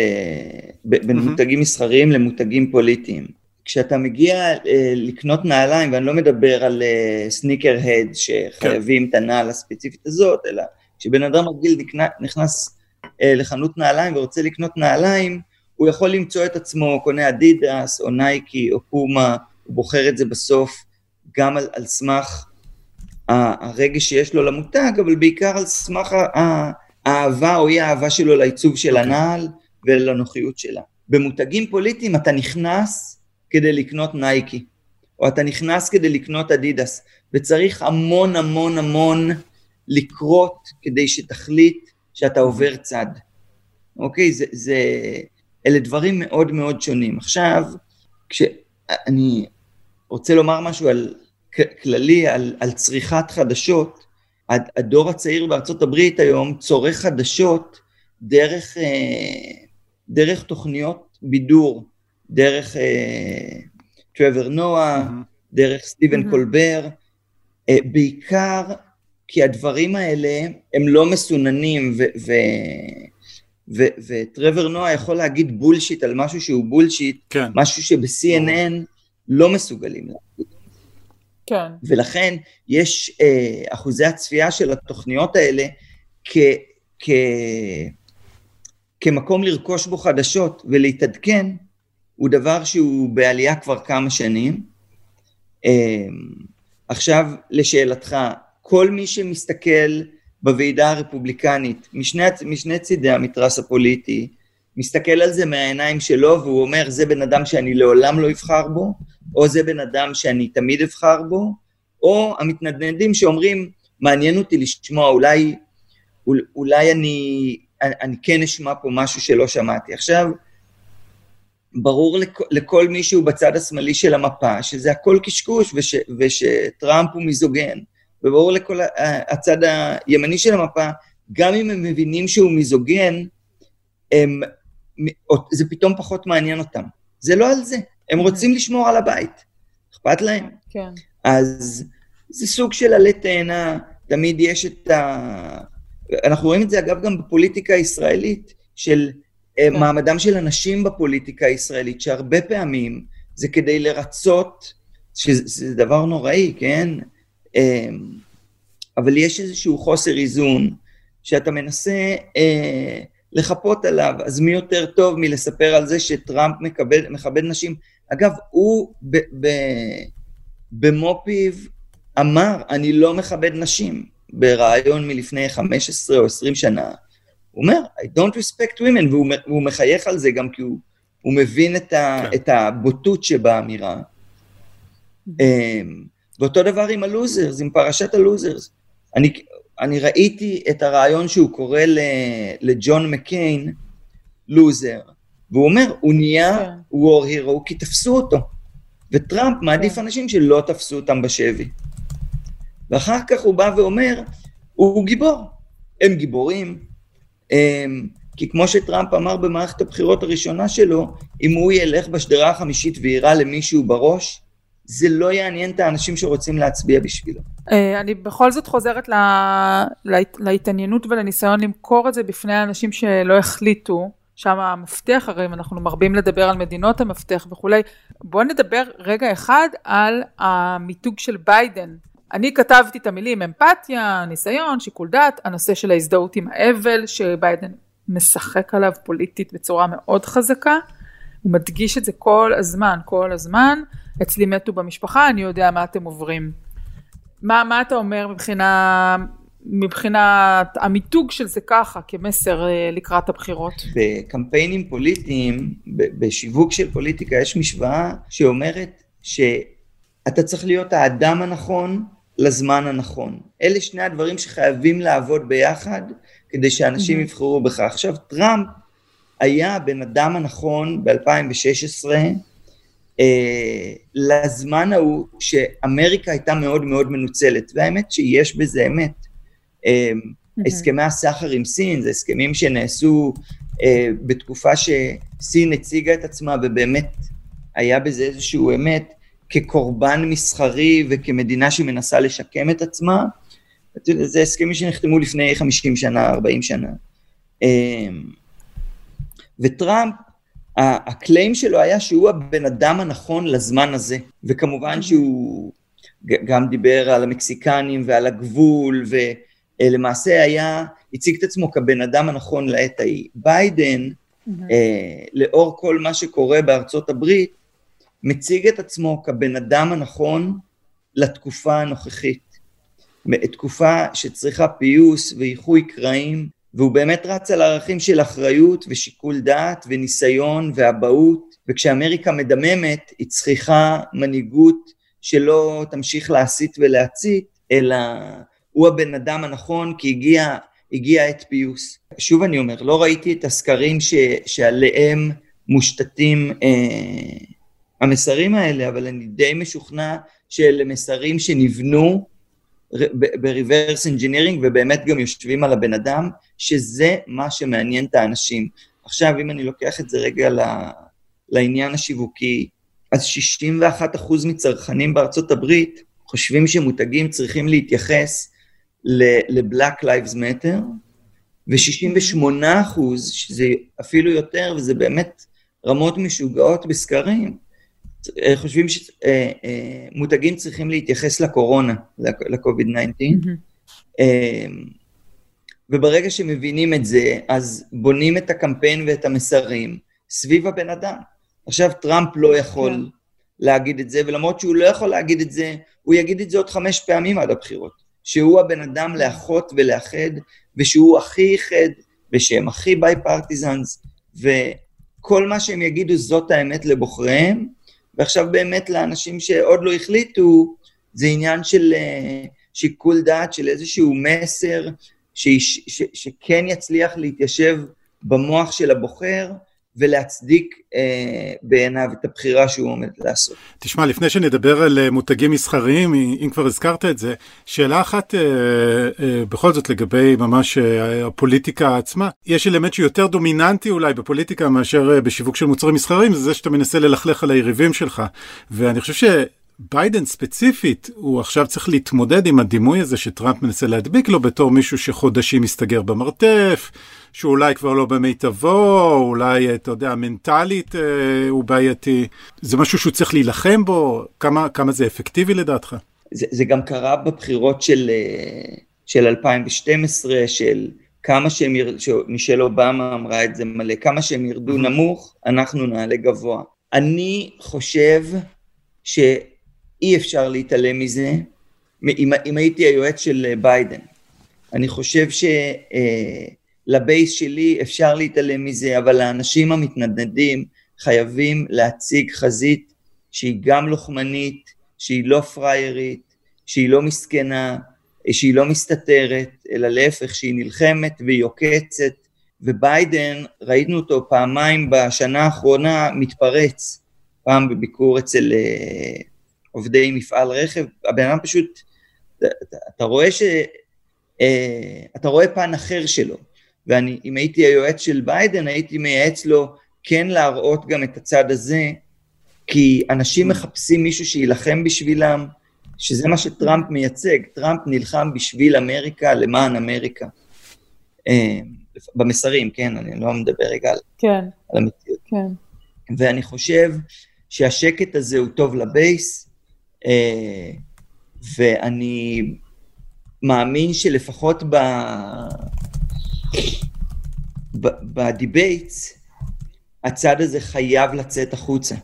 בין mm-hmm. מותגים מסחריים למותגים פוליטיים. כשאתה מגיע אה, לקנות נעליים, ואני לא מדבר על אה, סניקר הד שחייבים כן. את הנעל הספציפית הזאת, אלא כשבן אדם רגיל נכנס אה, לחנות נעליים ורוצה לקנות נעליים, הוא יכול למצוא את עצמו קונה אדידס או נייקי או פומה, הוא בוחר את זה בסוף גם על, על סמך הרגש שיש לו למותג, אבל בעיקר על סמך האהבה או אי האהבה שלו לעיצוב של אוקיי. הנעל ולנוחיות שלה. במותגים פוליטיים אתה נכנס כדי לקנות נייקי, או אתה נכנס כדי לקנות אדידס, וצריך המון המון המון לקרות כדי שתחליט שאתה עובר צד. אוקיי? זה, זה אלה דברים מאוד מאוד שונים. עכשיו, כשאני רוצה לומר משהו על, כללי על, על צריכת חדשות, הדור הצעיר בארצות הברית היום צורך חדשות דרך, אה, דרך תוכניות בידור, דרך אה, טרוור נועה, mm-hmm. דרך סטיבן mm-hmm. קולבר, אה, בעיקר כי הדברים האלה הם לא מסוננים וטרוור נועה יכול להגיד בולשיט על משהו שהוא בולשיט, כן. משהו שב-CNN לא מסוגלים להגיד. כן. ולכן יש אה, אחוזי הצפייה של התוכניות האלה כ, כ, כמקום לרכוש בו חדשות ולהתעדכן, הוא דבר שהוא בעלייה כבר כמה שנים. אה, עכשיו לשאלתך, כל מי שמסתכל בוועידה הרפובליקנית, משני, משני צידי המתרס הפוליטי, מסתכל על זה מהעיניים שלו והוא אומר זה בן אדם שאני לעולם לא אבחר בו, או זה בן אדם שאני תמיד אבחר בו, או המתנדנדים שאומרים מעניין אותי לשמוע אולי, אולי אני, אני כן אשמע פה משהו שלא שמעתי. עכשיו, ברור לכ, לכל מי שהוא בצד השמאלי של המפה שזה הכל קשקוש וש, ושטראמפ הוא מיזוגן, וברור לכל הצד הימני של המפה, גם אם הם מבינים שהוא מיזוגן, הם, זה פתאום פחות מעניין אותם. זה לא על זה, הם רוצים לשמור על הבית, אכפת להם. כן. אז זה סוג של עלה תאנה, תמיד יש את ה... אנחנו רואים את זה אגב גם בפוליטיקה הישראלית, של כן. מעמדם של אנשים בפוליטיקה הישראלית, שהרבה פעמים זה כדי לרצות, שזה דבר נוראי, כן? אמ, אבל יש איזשהו חוסר איזון שאתה מנסה אה, לחפות עליו, אז מי יותר טוב מלספר על זה שטראמפ מקבל, מכבד נשים? אגב, הוא ב, ב, במו פיו אמר, אני לא מכבד נשים, ברעיון מלפני 15 או 20 שנה. הוא אומר, I don't respect women, והוא, והוא מחייך על זה גם כי הוא, הוא מבין את, ה, כן. את הבוטות שבאמירה. אמ, ואותו דבר עם הלוזרס, עם פרשת הלוזרס. אני, אני ראיתי את הרעיון שהוא קורא לג'ון מקיין לוזר, והוא אומר, הוא נהיה כן. war hero כי תפסו אותו. וטראמפ מעדיף כן. אנשים שלא תפסו אותם בשבי. ואחר כך הוא בא ואומר, הוא גיבור. הם גיבורים, כי כמו שטראמפ אמר במערכת הבחירות הראשונה שלו, אם הוא ילך בשדרה החמישית ויירה למישהו בראש, זה לא יעניין את האנשים שרוצים להצביע בשבילו. אה, אני בכל זאת חוזרת לה, לה, להתעניינות ולניסיון למכור את זה בפני האנשים שלא החליטו, שם המפתח, הרי אם אנחנו מרבים לדבר על מדינות המפתח וכולי, בואו נדבר רגע אחד על המיתוג של ביידן. אני כתבתי את המילים אמפתיה, ניסיון, שיקול דעת, הנושא של ההזדהות עם האבל שביידן משחק עליו פוליטית בצורה מאוד חזקה, הוא מדגיש את זה כל הזמן, כל הזמן, אצלי מתו במשפחה, אני יודע מה אתם עוברים. מה, מה אתה אומר מבחינה, מבחינת המיתוג של זה ככה, כמסר אה, לקראת הבחירות? בקמפיינים פוליטיים, בשיווק של פוליטיקה, יש משוואה שאומרת שאתה צריך להיות האדם הנכון לזמן הנכון. אלה שני הדברים שחייבים לעבוד ביחד כדי שאנשים mm-hmm. יבחרו בך. עכשיו, טראמפ היה הבן אדם הנכון ב-2016 אה, לזמן ההוא שאמריקה הייתה מאוד מאוד מנוצלת, והאמת שיש בזה אמת. אה, mm-hmm. הסכמי הסחר עם סין זה הסכמים שנעשו אה, בתקופה שסין הציגה את עצמה ובאמת היה בזה איזשהו אמת כקורבן מסחרי וכמדינה שמנסה לשקם את עצמה. זה הסכמים שנחתמו לפני 50 שנה, 40 שנה. אה, וטראמפ הקליים שלו היה שהוא הבן אדם הנכון לזמן הזה, וכמובן שהוא גם דיבר על המקסיקנים ועל הגבול, ולמעשה היה, הציג את עצמו כבן אדם הנכון לעת ההיא. ביידן, אה, לאור כל מה שקורה בארצות הברית, מציג את עצמו כבן אדם הנכון לתקופה הנוכחית. תקופה שצריכה פיוס ואיחוי קרעים, והוא באמת רץ על ערכים של אחריות ושיקול דעת וניסיון ואבהות, וכשאמריקה מדממת היא צריכה מנהיגות שלא תמשיך להסית ולהצית, אלא הוא הבן אדם הנכון כי הגיע, הגיע עת פיוס. שוב אני אומר, לא ראיתי את הסקרים ש, שעליהם מושתתים אה, המסרים האלה, אבל אני די משוכנע שאלה מסרים שנבנו ב-reverse engineering ובאמת גם יושבים על הבן אדם, שזה מה שמעניין את האנשים. עכשיו, אם אני לוקח את זה רגע לעניין השיווקי, אז 61% מצרכנים בארצות הברית חושבים שמותגים צריכים להתייחס ל-Black Lives Matter, ו-68 אחוז, שזה אפילו יותר, וזה באמת רמות משוגעות בסקרים, חושבים שמותגים אה, אה, צריכים להתייחס לקורונה, ל-COVID-19, וברגע שמבינים את זה, אז בונים את הקמפיין ואת המסרים סביב הבן אדם. עכשיו טראמפ לא יכול כן. להגיד את זה, ולמרות שהוא לא יכול להגיד את זה, הוא יגיד את זה עוד חמש פעמים עד הבחירות. שהוא הבן אדם לאחות ולאחד, ושהוא הכי איחד, ושהם הכי ביי פרטיזנס, וכל מה שהם יגידו זאת האמת לבוחריהם, ועכשיו באמת לאנשים שעוד לא החליטו, זה עניין של uh, שיקול דעת, של איזשהו מסר, ש, ש, שכן יצליח להתיישב במוח של הבוחר, ולהצדיק אה, בעיניו את הבחירה שהוא עומד לעשות. תשמע, לפני שנדבר על אה, מותגים מסחריים, אם כבר הזכרת את זה, שאלה אחת אה, אה, בכל זאת לגבי ממש אה, הפוליטיקה עצמה. יש אלמנט שיותר דומיננטי אולי בפוליטיקה מאשר אה, בשיווק של מוצרים מסחריים, זה זה שאתה מנסה ללכלך על היריבים שלך. ואני חושב ש... ביידן ספציפית, הוא עכשיו צריך להתמודד עם הדימוי הזה שטראמפ מנסה להדביק לו בתור מישהו שחודשים מסתגר במרתף, שאולי כבר לא במיטבו, אולי, אתה יודע, מנטלית אה, הוא בעייתי. זה משהו שהוא צריך להילחם בו? כמה, כמה זה אפקטיבי לדעתך? זה, זה גם קרה בבחירות של, אה, של 2012, של כמה שהם, ירדו, מישל אובמה אמרה את זה מלא, כמה שהם ירדו נמוך, אנחנו נעלה גבוה. אני חושב שאי אפשר להתעלם מזה, אם, אם הייתי היועץ של ביידן. אני חושב ש... אה, שלי אפשר להתעלם מזה, אבל האנשים המתנדנדים חייבים להציג חזית שהיא גם לוחמנית, שהיא לא פריירית, שהיא לא מסכנה, שהיא לא מסתתרת, אלא להפך, שהיא נלחמת והיא עוקצת, וביידן, ראינו אותו פעמיים בשנה האחרונה מתפרץ, פעם בביקור אצל uh, עובדי מפעל רכב, הבן אדם פשוט, אתה, אתה רואה ש... Uh, אתה רואה פן אחר שלו, ואם הייתי היועץ של ביידן, הייתי מייעץ לו כן להראות גם את הצד הזה, כי אנשים מחפשים מישהו שיילחם בשבילם, שזה מה שטראמפ מייצג. טראמפ נלחם בשביל אמריקה, למען אמריקה. אה, במסרים, כן, אני לא מדבר רגע על, כן. על המציאות. כן. ואני חושב שהשקט הזה הוא טוב לבייס, אה, ואני מאמין שלפחות ב... ב debates, הצד הזה חייב לצאת החוצה.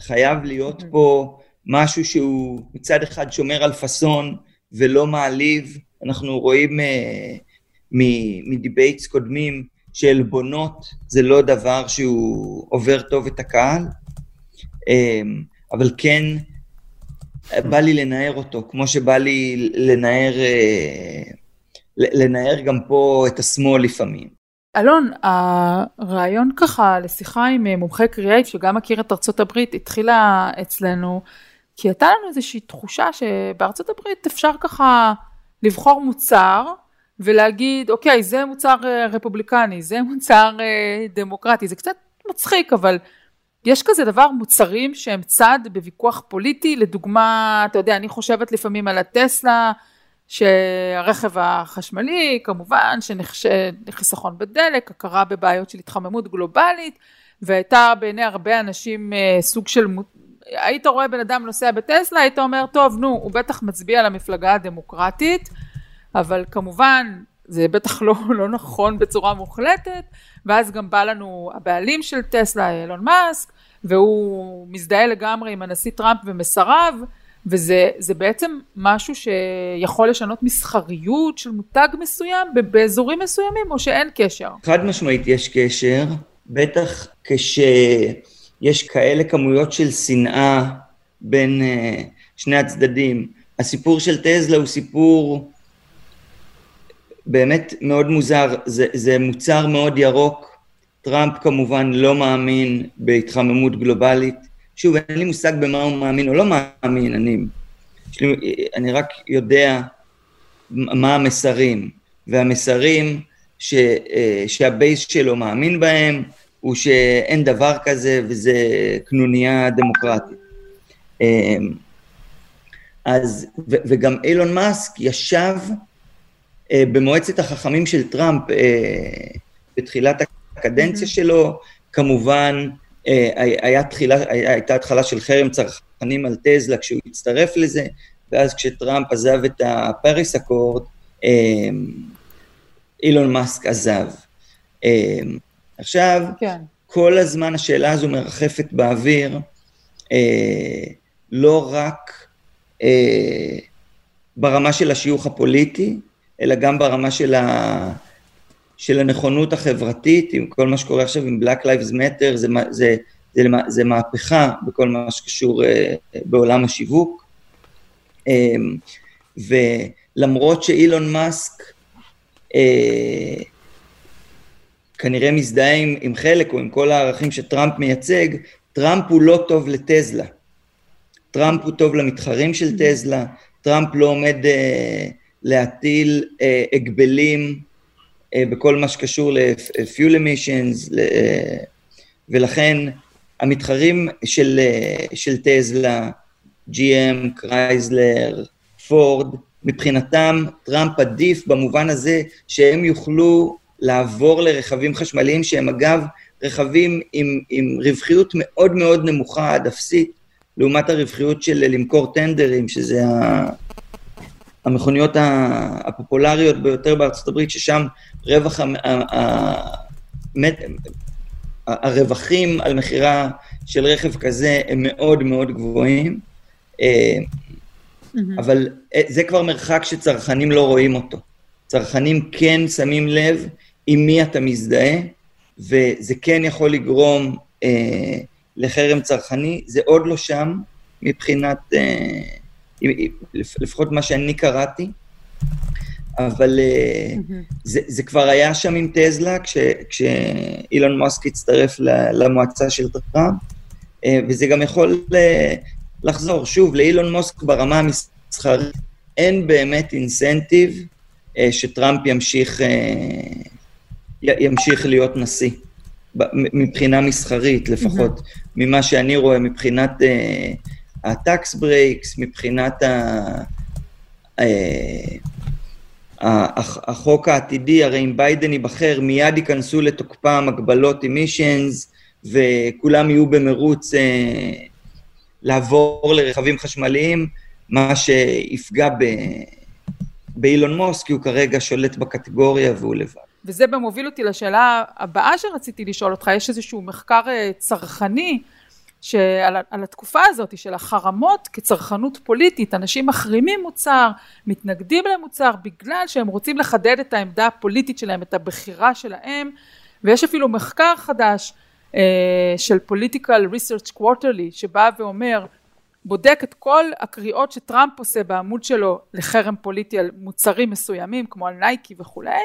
חייב להיות פה משהו שהוא מצד אחד שומר על פאסון ולא מעליב. אנחנו רואים אה, מ debates קודמים שעלבונות זה לא דבר שהוא עובר טוב את הקהל, אמ, אבל כן בא לי לנער אותו, כמו שבא לי לנער, אה, לנער גם פה את השמאל לפעמים. אלון, הרעיון ככה לשיחה עם אה, מומחה קריאייט שגם מכיר את ארצות הברית התחילה אצלנו כי הייתה לנו איזושהי תחושה שבארצות הברית אפשר ככה לבחור מוצר ולהגיד אוקיי זה מוצר אה, רפובליקני, זה מוצר אה, דמוקרטי, זה קצת מצחיק אבל יש כזה דבר מוצרים שהם צד בוויכוח פוליטי, לדוגמה אתה יודע אני חושבת לפעמים על הטסלה שהרכב החשמלי כמובן שחיסכון בדלק, הכרה בבעיות של התחממות גלובלית והייתה בעיני הרבה אנשים אה, סוג של, היית רואה בן אדם נוסע בטסלה היית אומר טוב נו הוא בטח מצביע למפלגה הדמוקרטית אבל כמובן זה בטח לא, לא נכון בצורה מוחלטת ואז גם בא לנו הבעלים של טסלה אילון מאסק והוא מזדהה לגמרי עם הנשיא טראמפ ומסריו וזה בעצם משהו שיכול לשנות מסחריות של מותג מסוים באזורים מסוימים, או שאין קשר? חד משמעית יש קשר, בטח כשיש כאלה כמויות של שנאה בין uh, שני הצדדים. הסיפור של טזלה הוא סיפור באמת מאוד מוזר, זה, זה מוצר מאוד ירוק, טראמפ כמובן לא מאמין בהתחממות גלובלית. שוב, אין לי מושג במה הוא מאמין או לא מאמין, אני, לי, אני רק יודע מה המסרים. והמסרים ש, אה, שהבייס שלו מאמין בהם, הוא שאין דבר כזה וזה קנוניה דמוקרטית. אמ, אז, ו, וגם אילון מאסק ישב אה, במועצת החכמים של טראמפ אה, בתחילת הקדנציה mm-hmm. שלו, כמובן היה תחילה, הייתה התחלה של חרם צרכנים על טזלה כשהוא הצטרף לזה, ואז כשטראמפ עזב את הפריס אקורד, אמ, אילון מאסק עזב. אמ, עכשיו, כן. כל הזמן השאלה הזו מרחפת באוויר, אה, לא רק אה, ברמה של השיוך הפוליטי, אלא גם ברמה של, ה, של הנכונות החברתית, עם כל מה שקורה עכשיו עם Black Lives Matter, זה, זה, זה, זה מהפכה בכל מה שקשור אה, בעולם השיווק. אה, ולמרות שאילון מאסק אה, כנראה מזדהה עם, עם חלק או עם כל הערכים שטראמפ מייצג, טראמפ הוא לא טוב לטזלה. טראמפ הוא טוב למתחרים של טזלה, טראמפ לא עומד אה, להטיל הגבלים בכל מה שקשור ל-fuel emissions, אה, ולכן המתחרים של, אה, של טזלה, GM, קרייזלר, פורד, מבחינתם טראמפ עדיף במובן הזה שהם יוכלו לעבור לרכבים חשמליים שהם אגב רכבים עם, עם רווחיות מאוד מאוד נמוכה עד אפסית, לעומת הרווחיות של למכור טנדרים, שזה ה... המכוניות הפופולריות ביותר בארצות הברית, ששם רווח, הרווחים על מכירה של רכב כזה הם מאוד מאוד גבוהים. אה, Mm-hmm. אבל אה, זה כבר מרחק שצרכנים לא רואים אותו. צרכנים כן שמים לב עם מי אתה מזדהה, וזה כן יכול לגרום אה, לחרם צרכני, זה עוד לא שם מבחינת, אה, לפחות מה שאני קראתי, אבל אה. זה, זה כבר היה שם עם טזלה, כש, כשאילון מאסק הצטרף למועצה של טראמפ, אה, וזה גם יכול אה, לחזור. שוב, לאילון מוסק ברמה המסחרית אין באמת אינסנטיב שטראמפ ימשיך, ימשיך להיות נשיא. מבחינה מסחרית לפחות, mm-hmm. ממה שאני רואה, מבחינת ה tax breaks, מבחינת ה... Uh, החוק העתידי, הרי אם ביידן ייבחר, מיד ייכנסו לתוקפם הגבלות emissions, וכולם יהיו במרוץ uh, לעבור לרכבים חשמליים, מה שיפגע ב... באילון מוסק, כי הוא כרגע שולט בקטגוריה והוא לבד. וזה במוביל אותי לשאלה הבאה שרציתי לשאול אותך, יש איזשהו מחקר אה, צרכני שעל על התקופה הזאת של החרמות כצרכנות פוליטית, אנשים מחרימים מוצר, מתנגדים למוצר בגלל שהם רוצים לחדד את העמדה הפוליטית שלהם, את הבחירה שלהם, ויש אפילו מחקר חדש אה, של Political Research Quarterly שבא ואומר בודק את כל הקריאות שטראמפ עושה בעמוד שלו לחרם פוליטי על מוצרים מסוימים כמו על נייקי וכולי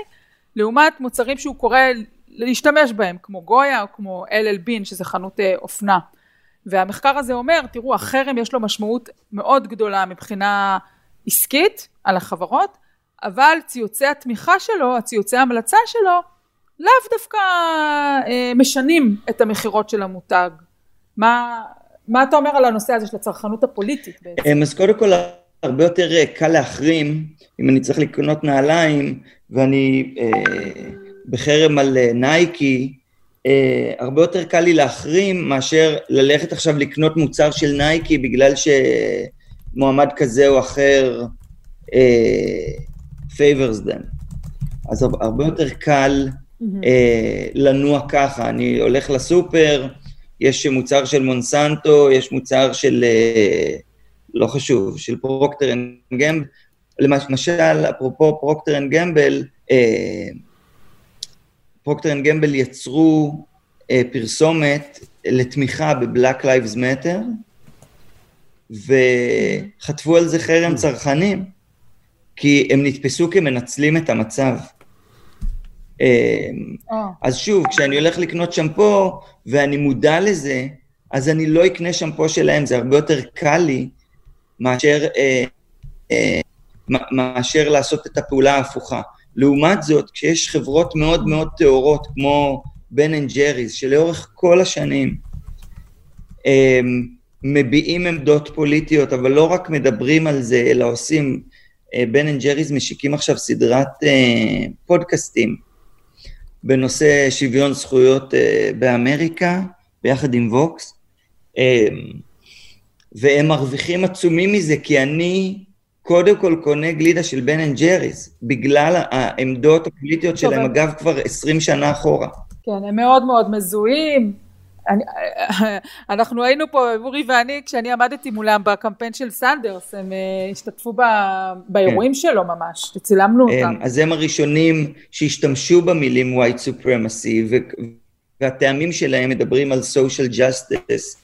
לעומת מוצרים שהוא קורא להשתמש בהם כמו גויה או כמו אל בין שזה חנות אה, אופנה והמחקר הזה אומר תראו החרם יש לו משמעות מאוד גדולה מבחינה עסקית על החברות אבל ציוצי התמיכה שלו הציוצי ההמלצה שלו לאו דווקא אה, משנים את המכירות של המותג. מה, מה אתה אומר על הנושא הזה של הצרכנות הפוליטית בעצם? אה, אז קודם כל, הרבה יותר אה, קל להחרים, אם אני צריך לקנות נעליים, ואני אה, בחרם על אה, נייקי, אה, הרבה יותר קל לי להחרים מאשר ללכת עכשיו לקנות מוצר של נייקי בגלל שמועמד כזה או אחר אה, favors them. אז הרבה יותר קל mm-hmm. אה, לנוע ככה. אני הולך לסופר, יש מוצר של מונסנטו, יש מוצר של, אה, לא חשוב, של פרוקטר אנד גמבל. למשל, אפרופו פרוקטר אנד גמבל, אה, פרוקטר אנד גמבל יצרו אה, פרסומת לתמיכה ב Black Lives Matter, וחטפו על זה חרם צרכנים, כי הם נתפסו כמנצלים את המצב. Oh. אז שוב, כשאני הולך לקנות שמפו ואני מודע לזה, אז אני לא אקנה שמפו שלהם, זה הרבה יותר קל לי מאשר, אה, אה, מאשר לעשות את הפעולה ההפוכה. לעומת זאת, כשיש חברות מאוד מאוד טהורות, כמו בן אנד ג'ריז, שלאורך כל השנים אה, מביעים עמדות פוליטיות, אבל לא רק מדברים על זה, אלא עושים, בן אנד ג'ריז משיקים עכשיו סדרת אה, פודקאסטים בנושא שוויון זכויות אה, באמריקה, ביחד עם ווקס, אה, והם מרוויחים עצומים מזה, כי אני קודם כל קונה גלידה של בן אנד ג'ריס, בגלל העמדות הפוליטיות שלהם, אגב, כבר עשרים שנה אחורה. כן, הם מאוד מאוד מזוהים. אני, אנחנו היינו פה, אורי ואני, כשאני עמדתי מולם בקמפיין של סנדרס, הם uh, השתתפו ב, באירועים כן. שלו ממש, וצילמנו אותם. אז הם הראשונים שהשתמשו במילים white supremacy, והטעמים שלהם מדברים על social justice,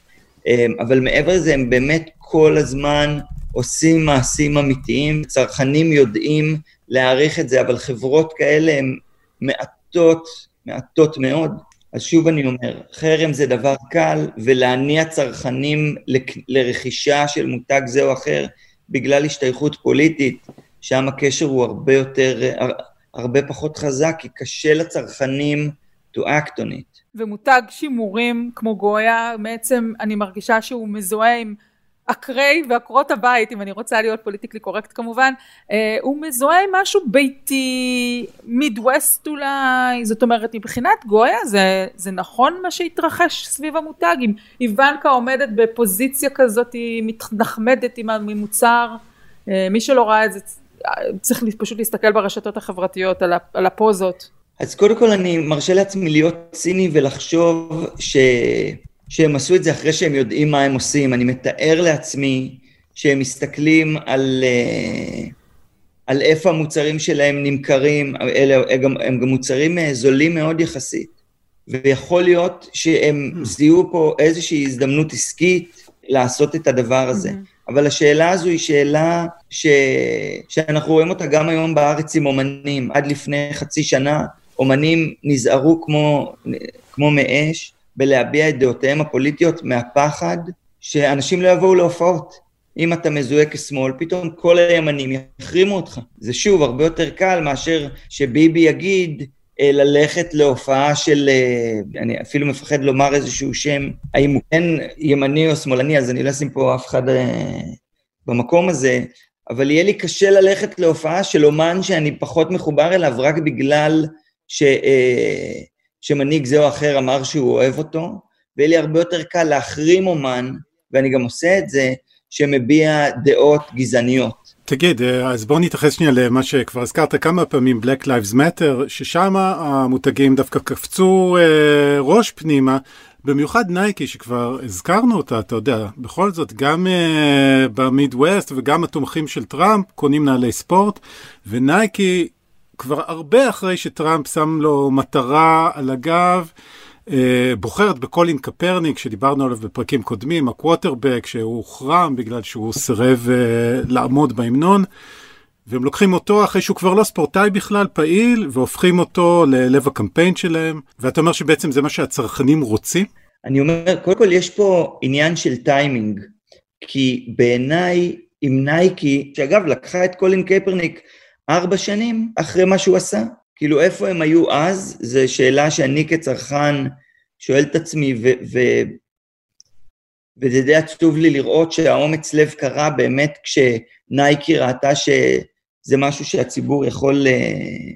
אמ, אבל מעבר לזה הם באמת כל הזמן עושים מעשים אמיתיים, צרכנים יודעים להעריך את זה, אבל חברות כאלה הן מעטות, מעטות מאוד. אז שוב אני אומר, חרם זה דבר קל, ולהניע צרכנים לרכישה של מותג זה או אחר בגלל השתייכות פוליטית, שם הקשר הוא הרבה יותר, הרבה פחות חזק, כי קשה לצרכנים to act on it. ומותג שימורים כמו גויה, בעצם אני מרגישה שהוא מזוהה עם עקרי ועקרות הבית, אם אני רוצה להיות פוליטיקלי קורקט כמובן, אה, הוא מזוהה עם משהו ביתי, מידווסט אולי, זאת אומרת מבחינת גויה זה, זה נכון מה שהתרחש סביב המותג, אם איוונקה עומדת בפוזיציה כזאת, היא מתנחמדת עם המוצר, אה, מי שלא ראה את זה צריך פשוט להסתכל ברשתות החברתיות על הפוזות. אז קודם כל אני מרשה לעצמי להיות ציני ולחשוב ש... שהם עשו את זה אחרי שהם יודעים מה הם עושים. אני מתאר לעצמי שהם מסתכלים על, אה, על איפה המוצרים שלהם נמכרים, אלה הם גם, הם גם מוצרים אה, זולים מאוד יחסית. ויכול להיות שהם זיהו פה איזושהי הזדמנות עסקית לעשות את הדבר הזה. Mm-hmm. אבל השאלה הזו היא שאלה ש... שאנחנו רואים אותה גם היום בארץ עם אומנים. עד לפני חצי שנה אומנים נזהרו כמו, כמו מאש בלהביע את דעותיהם הפוליטיות מהפחד שאנשים לא יבואו להופעות. אם אתה מזוהה כשמאל, פתאום כל הימנים יחרימו אותך. זה שוב הרבה יותר קל מאשר שביבי יגיד אה, ללכת להופעה של, אה, אני אפילו מפחד לומר איזשהו שם, האם הוא כן ימני או שמאלני, אז אני לא אשים פה אף אחד אה, במקום הזה, אבל יהיה לי קשה ללכת להופעה של אומן שאני פחות מחובר אליו רק בגלל ש, שמנהיג זה או אחר אמר שהוא אוהב אותו, ויהיה לי הרבה יותר קל להחרים אומן, ואני גם עושה את זה, שמביע דעות גזעניות. תגיד, אה, אז בוא נתייחס שנייה למה שכבר הזכרת כמה פעמים, Black Lives Matter, ששם המותגים דווקא קפצו אה, ראש פנימה, במיוחד נייקי שכבר הזכרנו אותה, אתה יודע, בכל זאת גם uh, במידווסט וגם התומכים של טראמפ קונים נעלי ספורט, ונייקי כבר הרבה אחרי שטראמפ שם לו מטרה על הגב, אה, בוחרת בקולין קפרניק, שדיברנו עליו בפרקים קודמים, הקוורטרבק, שהוא הוחרם בגלל שהוא סירב אה, לעמוד בהמנון. והם לוקחים אותו אחרי שהוא כבר לא ספורטאי בכלל, פעיל, והופכים אותו ללב הקמפיין שלהם. ואתה אומר שבעצם זה מה שהצרכנים רוצים? אני אומר, קודם כל יש פה עניין של טיימינג. כי בעיניי, עם נייקי, שאגב, לקחה את קולין קפרניק ארבע שנים אחרי מה שהוא עשה? כאילו, איפה הם היו אז? זו שאלה שאני כצרכן שואל את עצמי, ו... וזה די עצוב לי לראות שהאומץ לב קרה באמת כשנייקי ראתה שזה משהו שהציבור יכול, אה,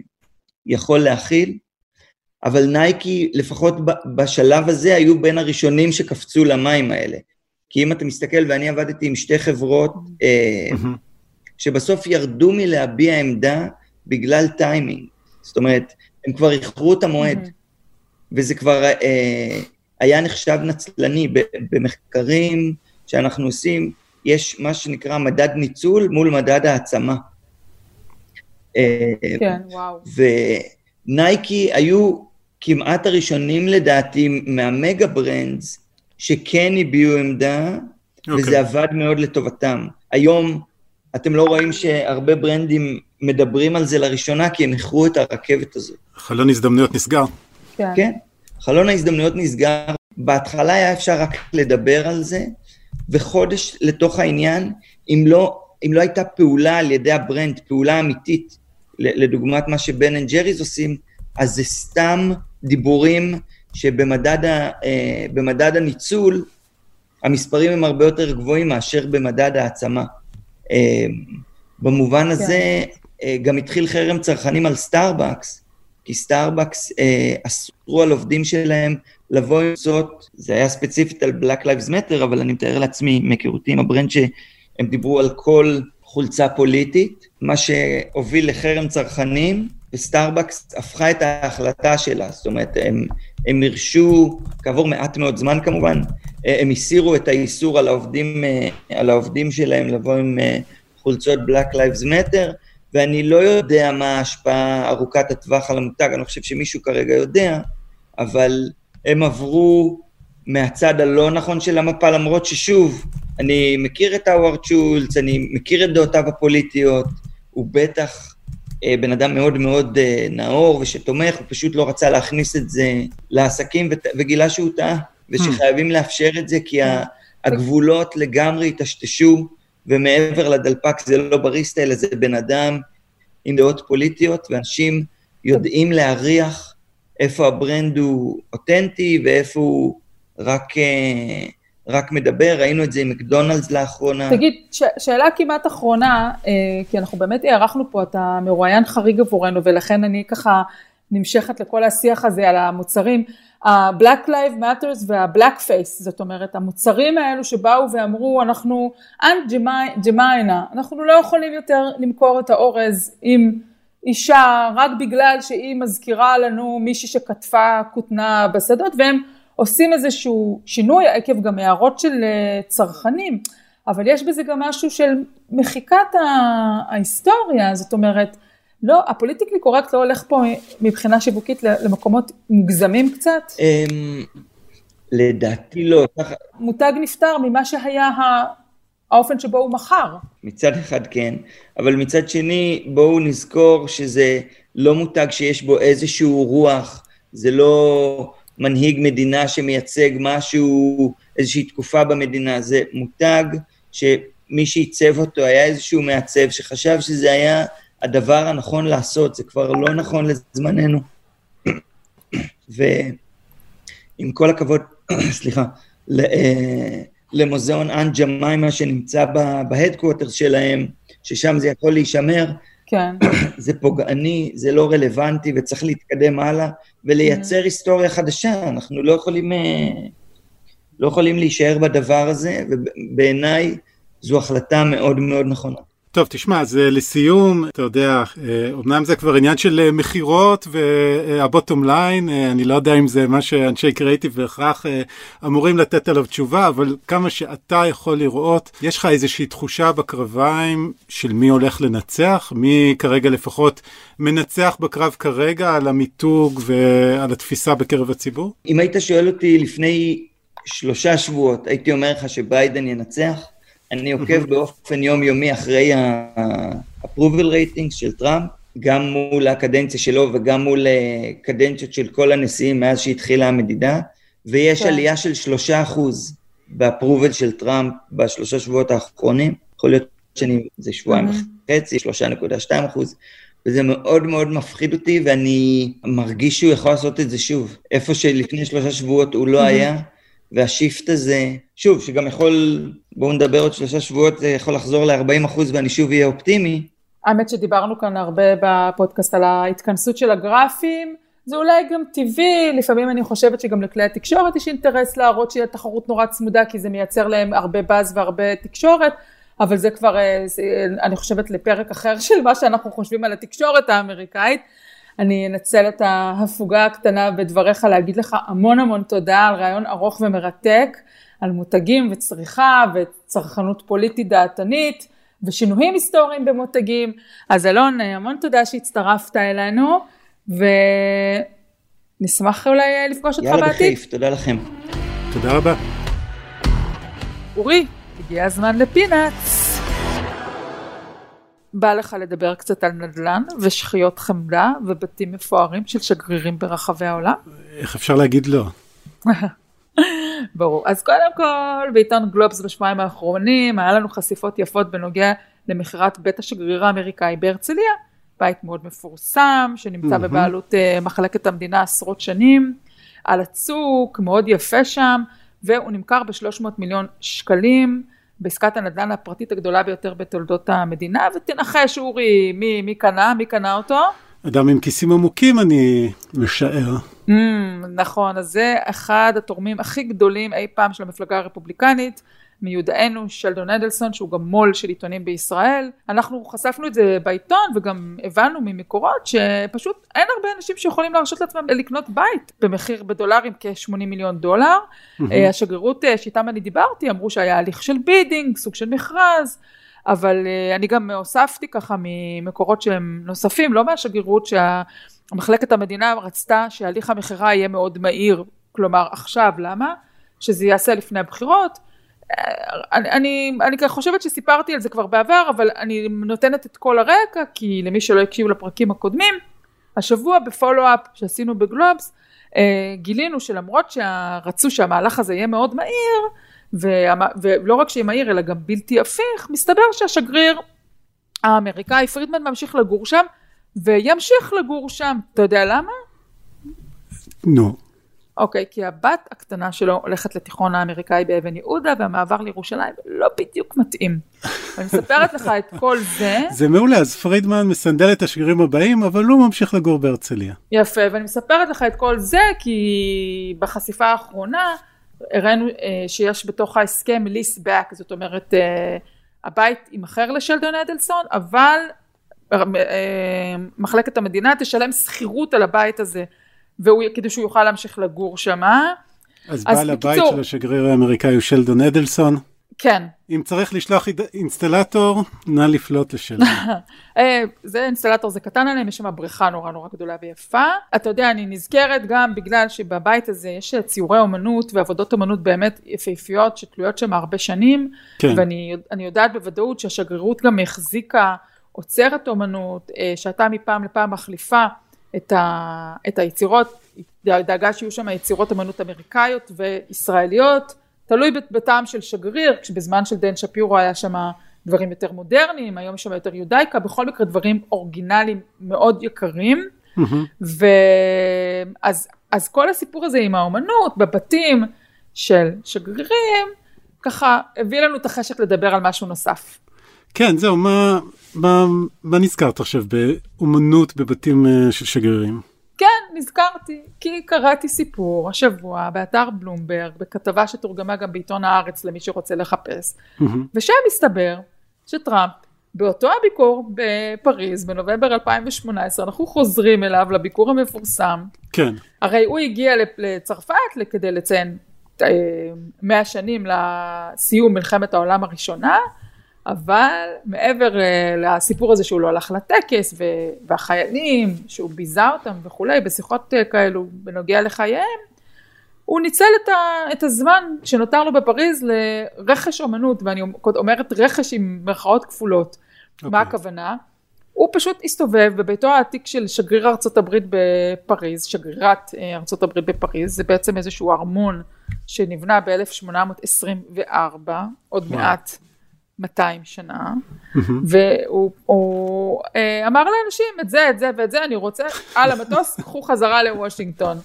יכול להכיל, אבל נייקי, לפחות בשלב הזה, היו בין הראשונים שקפצו למים האלה. כי אם אתה מסתכל, ואני עבדתי עם שתי חברות, mm-hmm. שבסוף ירדו מלהביע עמדה בגלל טיימינג. זאת אומרת, הם כבר איחרו את המועד, mm-hmm. וזה כבר אה, היה נחשב נצלני. במחקרים שאנחנו עושים, יש מה שנקרא מדד ניצול מול מדד העצמה. אה, כן, וואו. ונייקי היו כמעט הראשונים לדעתי מהמגה ברנדס שכן הביעו עמדה, okay. וזה אוקיי. עבד מאוד לטובתם. היום אתם לא רואים שהרבה ברנדים מדברים על זה לראשונה כי הם איחרו את הרכבת הזאת. חלון הזדמנויות נסגר. כן. כן, חלון ההזדמנויות נסגר, בהתחלה היה אפשר רק לדבר על זה, וחודש לתוך העניין, אם לא, אם לא הייתה פעולה על ידי ה brand, פעולה אמיתית, לדוגמת מה שבן אנד ג'ריז עושים, אז זה סתם דיבורים שבמדד ה, אה, הניצול, המספרים הם הרבה יותר גבוהים מאשר במדד העצמה. אה, במובן כן. הזה, אה, גם התחיל חרם צרכנים על סטארבקס, כי סטארבקס אה, אסרו על עובדים שלהם לבוא עם זאת, זה היה ספציפית על Black Lives Matter, אבל אני מתאר לעצמי, מהיכרותי עם ה brand שהם דיברו על כל חולצה פוליטית, מה שהוביל לחרם צרכנים, וסטארבקס הפכה את ההחלטה שלה, זאת אומרת, הם, הם הרשו, כעבור מעט מאוד זמן כמובן, הם הסירו את האיסור על העובדים, אה, על העובדים שלהם לבוא עם אה, חולצות Black Lives Matter, ואני לא יודע מה ההשפעה ארוכת הטווח על המותג, אני לא חושב שמישהו כרגע יודע, אבל הם עברו מהצד הלא נכון של המפה, למרות ששוב, אני מכיר את הווארד שולץ, אני מכיר את דעותיו הפוליטיות, הוא בטח אה, בן אדם מאוד מאוד אה, נאור ושתומך, הוא פשוט לא רצה להכניס את זה לעסקים וגילה שהוא טעה, ושחייבים לאפשר את זה, כי הגבולות לגמרי היטשטשו, ומעבר לדלפק זה לא בריסטה, אלא זה בן אדם עם דעות פוליטיות, ואנשים יודעים להריח איפה ה brand הוא אותנטי ואיפה הוא רק, אה, רק מדבר, ראינו את זה עם מקדונלדס לאחרונה. תגיד, ש- שאלה כמעט אחרונה, אה, כי אנחנו באמת הערכנו פה, אתה מרואיין חריג עבורנו, ולכן אני ככה נמשכת לכל השיח הזה על המוצרים. ה-Black Lives Matters וה-Black Face, זאת אומרת המוצרים האלו שבאו ואמרו אנחנו אנט ג'מיינה, אנחנו לא יכולים יותר למכור את האורז עם אישה רק בגלל שהיא מזכירה לנו מישהי שכתבה כותנה בשדות והם עושים איזשהו שינוי עקב גם הערות של אה, צרכנים, אבל יש בזה גם משהו של מחיקת ההיסטוריה, זאת אומרת לא, הפוליטיקלי קורקט לא הולך פה מבחינה שיווקית למקומות מוגזמים קצת? אמ, לדעתי לא. מותג נפטר ממה שהיה האופן שבו הוא מכר. מצד אחד כן, אבל מצד שני בואו נזכור שזה לא מותג שיש בו איזשהו רוח, זה לא מנהיג מדינה שמייצג משהו, איזושהי תקופה במדינה, זה מותג שמי שעיצב אותו היה איזשהו מעצב שחשב שזה היה הדבר הנכון לעשות, זה כבר לא נכון לזמננו. ועם כל הכבוד, סליחה, אה, למוזיאון אנ ג'מיימה שנמצא בהדקווטר שלהם, ששם זה יכול להישמר, כן. זה פוגעני, זה לא רלוונטי וצריך להתקדם הלאה ולייצר mm-hmm. היסטוריה חדשה, אנחנו לא יכולים, אה, לא יכולים להישאר בדבר הזה, ובעיניי זו החלטה מאוד מאוד נכונה. טוב, תשמע, אז לסיום, אתה יודע, אמנם זה כבר עניין של אה, מכירות והבוטום ליין, אה, אני לא יודע אם זה מה שאנשי קריאיטיב בהכרח אה, אמורים לתת עליו תשובה, אבל כמה שאתה יכול לראות, יש לך איזושהי תחושה בקרביים של מי הולך לנצח, מי כרגע לפחות מנצח בקרב כרגע על המיתוג ועל התפיסה בקרב הציבור? אם היית שואל אותי לפני שלושה שבועות, הייתי אומר לך שביידן ינצח? אני עוקב באופן יומיומי אחרי ה-approval ratings של טראמפ, גם מול הקדנציה שלו וגם מול אה, קדנציות של כל הנשיאים מאז שהתחילה המדידה, ויש כן. עלייה של שלושה אחוז ב-approval של טראמפ בשלושה שבועות האחרונים, יכול להיות שאני, זה שבועיים וחצי, שלושה נקודה שתיים אחוז, וזה מאוד מאוד מפחיד אותי, ואני מרגיש שהוא יכול לעשות את זה שוב. איפה שלפני שלושה שבועות הוא לא היה, והשיפט הזה, שוב, שגם יכול, בואו נדבר עוד שלושה שבועות, זה יכול לחזור ל-40 אחוז ואני שוב אהיה אופטימי. האמת שדיברנו כאן הרבה בפודקאסט על ההתכנסות של הגרפים, זה אולי גם טבעי, לפעמים אני חושבת שגם לכלי התקשורת יש אינטרס להראות שהיא תחרות נורא צמודה, כי זה מייצר להם הרבה באז והרבה תקשורת, אבל זה כבר, אה, זה, אני חושבת, לפרק אחר של מה שאנחנו חושבים על התקשורת האמריקאית. אני אנצל את ההפוגה הקטנה בדבריך להגיד לך המון המון תודה על רעיון ארוך ומרתק, על מותגים וצריכה וצרכנות פוליטית דעתנית ושינויים היסטוריים במותגים. אז אלון, המון תודה שהצטרפת אלינו ונשמח אולי לפגוש אותך בעתיד. יאללה בכיף, תודה לכם. תודה רבה. אורי, הגיע הזמן לפינאץ. בא לך לדבר קצת על נדל"ן ושכיות חמדה ובתים מפוארים של שגרירים ברחבי העולם? איך אפשר להגיד לא? ברור. אז קודם כל, בעיתון גלובס בשבועיים האחרונים, היה לנו חשיפות יפות בנוגע למכירת בית השגריר האמריקאי בהרצליה, בית מאוד מפורסם, שנמצא. בבעלות uh, מחלקת המדינה עשרות שנים, על הצוק, מאוד יפה שם, והוא נמכר ב-300 מיליון שקלים. בעסקת הנדל"ן הפרטית הגדולה ביותר בתולדות המדינה, ותנחש אורי, מי, מי קנה? מי קנה אותו? אדם עם כיסים עמוקים אני משער. Mm, נכון, אז זה אחד התורמים הכי גדולים אי פעם של המפלגה הרפובליקנית. מיודענו שלדון אדלסון שהוא גם מו"ל של עיתונים בישראל. אנחנו חשפנו את זה בעיתון וגם הבנו ממקורות שפשוט אין הרבה אנשים שיכולים להרשות לעצמם לקנות בית במחיר בדולרים כ-80 מיליון דולר. Mm-hmm. השגרירות אה, שאיתם אני דיברתי אמרו שהיה הליך של bidding, סוג של מכרז. אבל אה, אני גם הוספתי ככה ממקורות שהם נוספים, לא מהשגרירות, שמחלקת המדינה רצתה שהליך המכירה יהיה מאוד מהיר, כלומר עכשיו, למה? שזה ייעשה לפני הבחירות. אני, אני, אני חושבת שסיפרתי על זה כבר בעבר, אבל אני נותנת את כל הרקע, כי למי שלא הקשיב לפרקים הקודמים, השבוע ב follow-up שעשינו בגלובס, אה, גילינו שלמרות שרצו שהמהלך הזה יהיה מאוד מהיר, ולא רק שיהיה מהיר אלא גם בלתי הפיך, מסתבר שהשגריר האמריקאי פרידמן ממשיך לגור שם, וימשיך לגור שם. אתה יודע למה? נו. No. אוקיי, כי הבת הקטנה שלו הולכת לתיכון האמריקאי באבן יהודה, והמעבר לירושלים לא בדיוק מתאים. אני מספרת לך את כל זה. זה מעולה, אז פרידמן מסנדל את השגרירים הבאים, אבל הוא ממשיך לגור בהרצליה. יפה, ואני מספרת לך את כל זה, כי בחשיפה האחרונה הראינו אה, שיש בתוך ההסכם ליס באק, זאת אומרת, אה, הבית יימכר לשלדון אדלסון, אבל אה, מחלקת המדינה תשלם שכירות על הבית הזה. והוא, כדי שהוא יוכל להמשיך לגור שמה. אז, אז בעל הבית של השגריר האמריקאי הוא שלדון אדלסון. כן. אם צריך לשלוח אינסטלטור, נא לפלוט לשלדון. אה, זה אינסטלטור, זה קטן עליהם, יש שם בריכה נורא נורא גדולה ויפה. אתה יודע, אני נזכרת גם בגלל שבבית הזה יש ציורי אומנות ועבודות אומנות באמת יפהפיות שתלויות שם הרבה שנים. כן. ואני יודעת בוודאות שהשגרירות גם החזיקה עוצרת אומנות, אה, שאתה מפעם לפעם מחליפה. את, ה, את היצירות, דאגה שיהיו שם יצירות אמנות אמריקאיות וישראליות, תלוי בטעם של שגריר, כשבזמן של דן שפירו היה שם דברים יותר מודרניים, היום יש שם יותר יודאיקה, בכל מקרה דברים אורגינליים מאוד יקרים. Mm-hmm. ואז אז כל הסיפור הזה עם האומנות בבתים של שגרירים, ככה הביא לנו את החשק לדבר על משהו נוסף. כן, זהו, מה, מה, מה נזכרת עכשיו באומנות בבתים אה, של שגרירים? כן, נזכרתי, כי קראתי סיפור השבוע באתר בלומברג, בכתבה שתורגמה גם בעיתון הארץ למי שרוצה לחפש, mm-hmm. ושם מסתבר שטראמפ באותו הביקור בפריז בנובמבר 2018, אנחנו חוזרים אליו לביקור המפורסם. כן. הרי הוא הגיע לצרפת כדי לציין 100 אה, שנים לסיום מלחמת העולם הראשונה, אבל מעבר אה, לסיפור הזה שהוא לא הלך לטקס והחיילים שהוא ביזה אותם וכולי בשיחות אה, כאלו בנוגע לחייהם הוא ניצל את, ה, את הזמן שנותר לו בפריז לרכש אומנות ואני אומרת רכש עם מירכאות כפולות okay. מה אוקיי. הכוונה? הוא פשוט הסתובב בביתו העתיק של שגריר ארצות הברית בפריז, שגרירת אה, ארצות הברית בפריז, זה בעצם איזשהו ארמון שנבנה ב-1824, עוד wow. מעט 200 שנה, והוא הוא, אה, אמר לאנשים את זה, את זה ואת זה אני רוצה, על המטוס, לקחו חזרה לוושינגטון.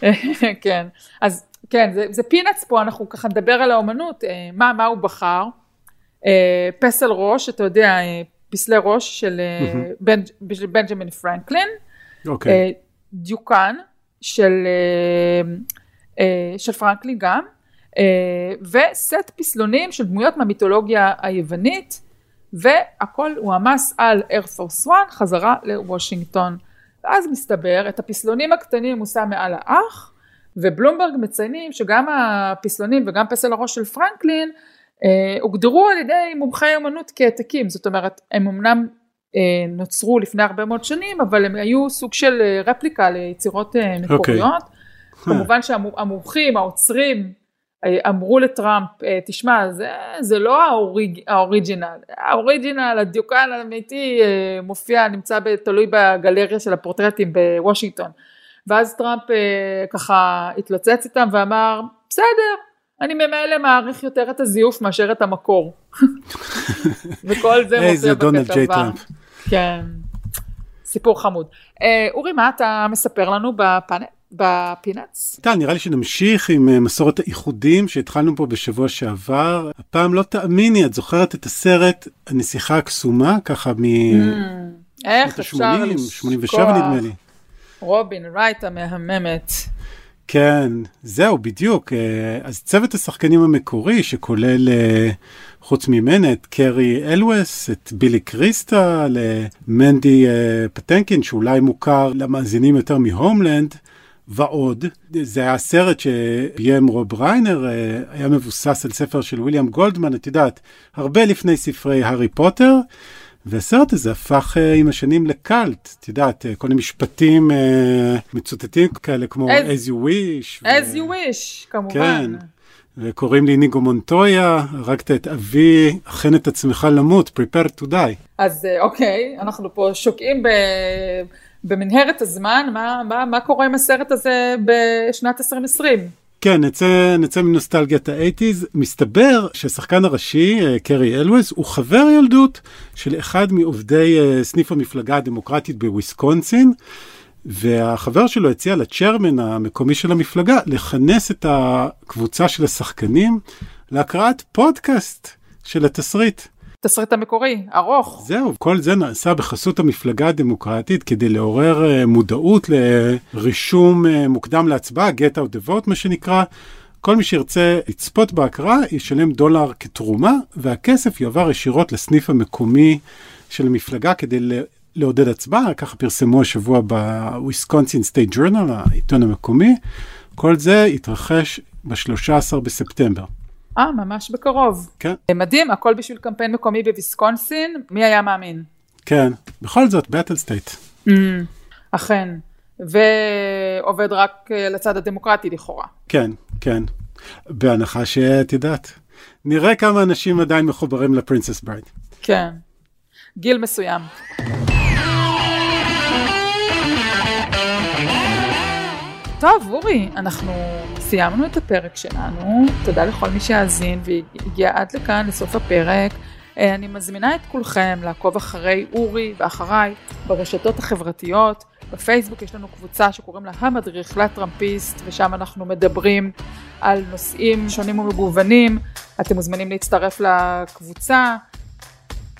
כן, אז כן, זה, זה peanuts פה, אנחנו ככה נדבר על האומנות, אה, מה, מה הוא בחר. אה, פסל ראש, אתה יודע, פסלי ראש של בנ, בנג'מין פרנקלין. אוקיי. דיוקן של, של פרנקלין גם. אה, וסט פסלונים של דמויות מהמיתולוגיה היוונית, והכל הועמס על איירפורס 1 חזרה לוושינגטון. ואז מסתבר, את הפסלונים הקטנים הוא שם מעל האח, ובלומברג מציינים שגם הפסלונים וגם פסל הראש של פרנקלין אה, הוגדרו על ידי מומחי אמנות כעתקים, זאת אומרת הם אמנם אה, נוצרו לפני הרבה מאוד שנים, אבל הם היו סוג של אה, רפליקה ליצירות אה, מקוריות. Okay. אוקיי. כמובן שהמומחים, האוצרים, אמרו לטראמפ, תשמע, זה, זה לא האוריג, האוריג'ינל, האוריג'ינל, הדיוקן האמיתי מופיע, נמצא, תלוי בגלריה של הפורטרטים בוושינגטון. ואז טראמפ ככה התלוצץ איתם ואמר, בסדר, אני ממילא מעריך יותר את הזיוף מאשר את המקור. וכל זה מופיע בכתבה. כן, סיפור חמוד. אורי, מה אתה מספר לנו בפאנל? בפינאץ. טל, נראה לי שנמשיך עם אה, מסורת האיחודים שהתחלנו פה בשבוע שעבר. הפעם לא תאמיני, את זוכרת את הסרט הנסיכה הקסומה, ככה מ... Mm, איך אפשר לשכוח? 87 נדמה לי. רובין רייט המהממת. כן, זהו, בדיוק. אה, אז צוות השחקנים המקורי, שכולל אה, חוץ ממנה את קרי אלווס, את בילי קריסטה, למנדי פטנקין, שאולי מוכר למאזינים יותר מהומלנד, ועוד. זה היה סרט שביים רוב ריינר, אה, היה מבוסס על ספר של ויליאם גולדמן, את יודעת, הרבה לפני ספרי הארי פוטר. והסרט הזה הפך uh, עם השנים לקאלט, את יודעת, uh, כל מיני משפטים מצוטטים כאלה כמו as, as you wish. as ו... you wish, כמובן. כן, וקוראים לי ניגו מונטויה, הרגת את אבי, הכן את עצמך למות, prepare to die. אז אוקיי, אנחנו פה שוקעים ב... במנהרת הזמן, מה, מה, מה קורה עם הסרט הזה בשנת 2020? כן, נצא, נצא מנוסטלגיית ה eighties. מסתבר שהשחקן הראשי, אה, קרי אלוויז, הוא חבר ילדות של אחד מעובדי אה, סניף המפלגה הדמוקרטית בוויסקונסין, והחבר שלו הציע ל chairman המקומי של המפלגה לכנס את הקבוצה של השחקנים להקראת פודקאסט של התסריט. התסריט המקורי, ארוך. זהו, כל זה נעשה בחסות המפלגה הדמוקרטית כדי לעורר אה, מודעות לרישום אה, מוקדם להצבעה, get out the vote מה שנקרא. כל מי שירצה לצפות בהקראה ישלם דולר כתרומה, והכסף יועבר ישירות לסניף המקומי של המפלגה כדי לעודד הצבעה, ככה פרסמו השבוע בוויסקונסין סטייט ג'ורנל, העיתון המקומי. כל זה יתרחש ב-13 בספטמבר. אה, ממש בקרוב. כן. מדהים, הכל בשביל קמפיין מקומי בוויסקונסין, מי היה מאמין? כן, בכל זאת, battle state. Mm, אכן, ועובד רק אה, לצד הדמוקרטי לכאורה. כן, כן. בהנחה שאת יודעת, נראה כמה אנשים עדיין מחוברים ל Princess Bride. כן, גיל מסוים. טוב, אורי, אנחנו סיימנו את הפרק שלנו. תודה לכל מי שהאזין והגיע עד לכאן, לסוף הפרק. אה, אני מזמינה את כולכם לעקוב אחרי אורי ואחריי ברשתות החברתיות. בפייסבוק יש לנו קבוצה שקוראים לה המדריך לטראמפיסט, ושם אנחנו מדברים על נושאים שונים ומגוונים. אתם מוזמנים להצטרף לקבוצה.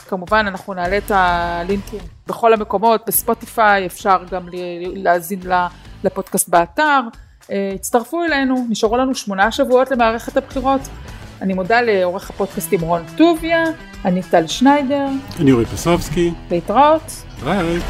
כמובן אנחנו נעלה את הלינקים בכל המקומות, בספוטיפיי, אפשר גם להאזין לפודקאסט באתר. אה, הצטרפו אלינו, נשארו לנו שמונה שבועות למערכת הבחירות. אני מודה לעורך הפודקאסטים רון טוביה, אני טל שניידר. אני אורי פסובסקי. להתראות. ביי.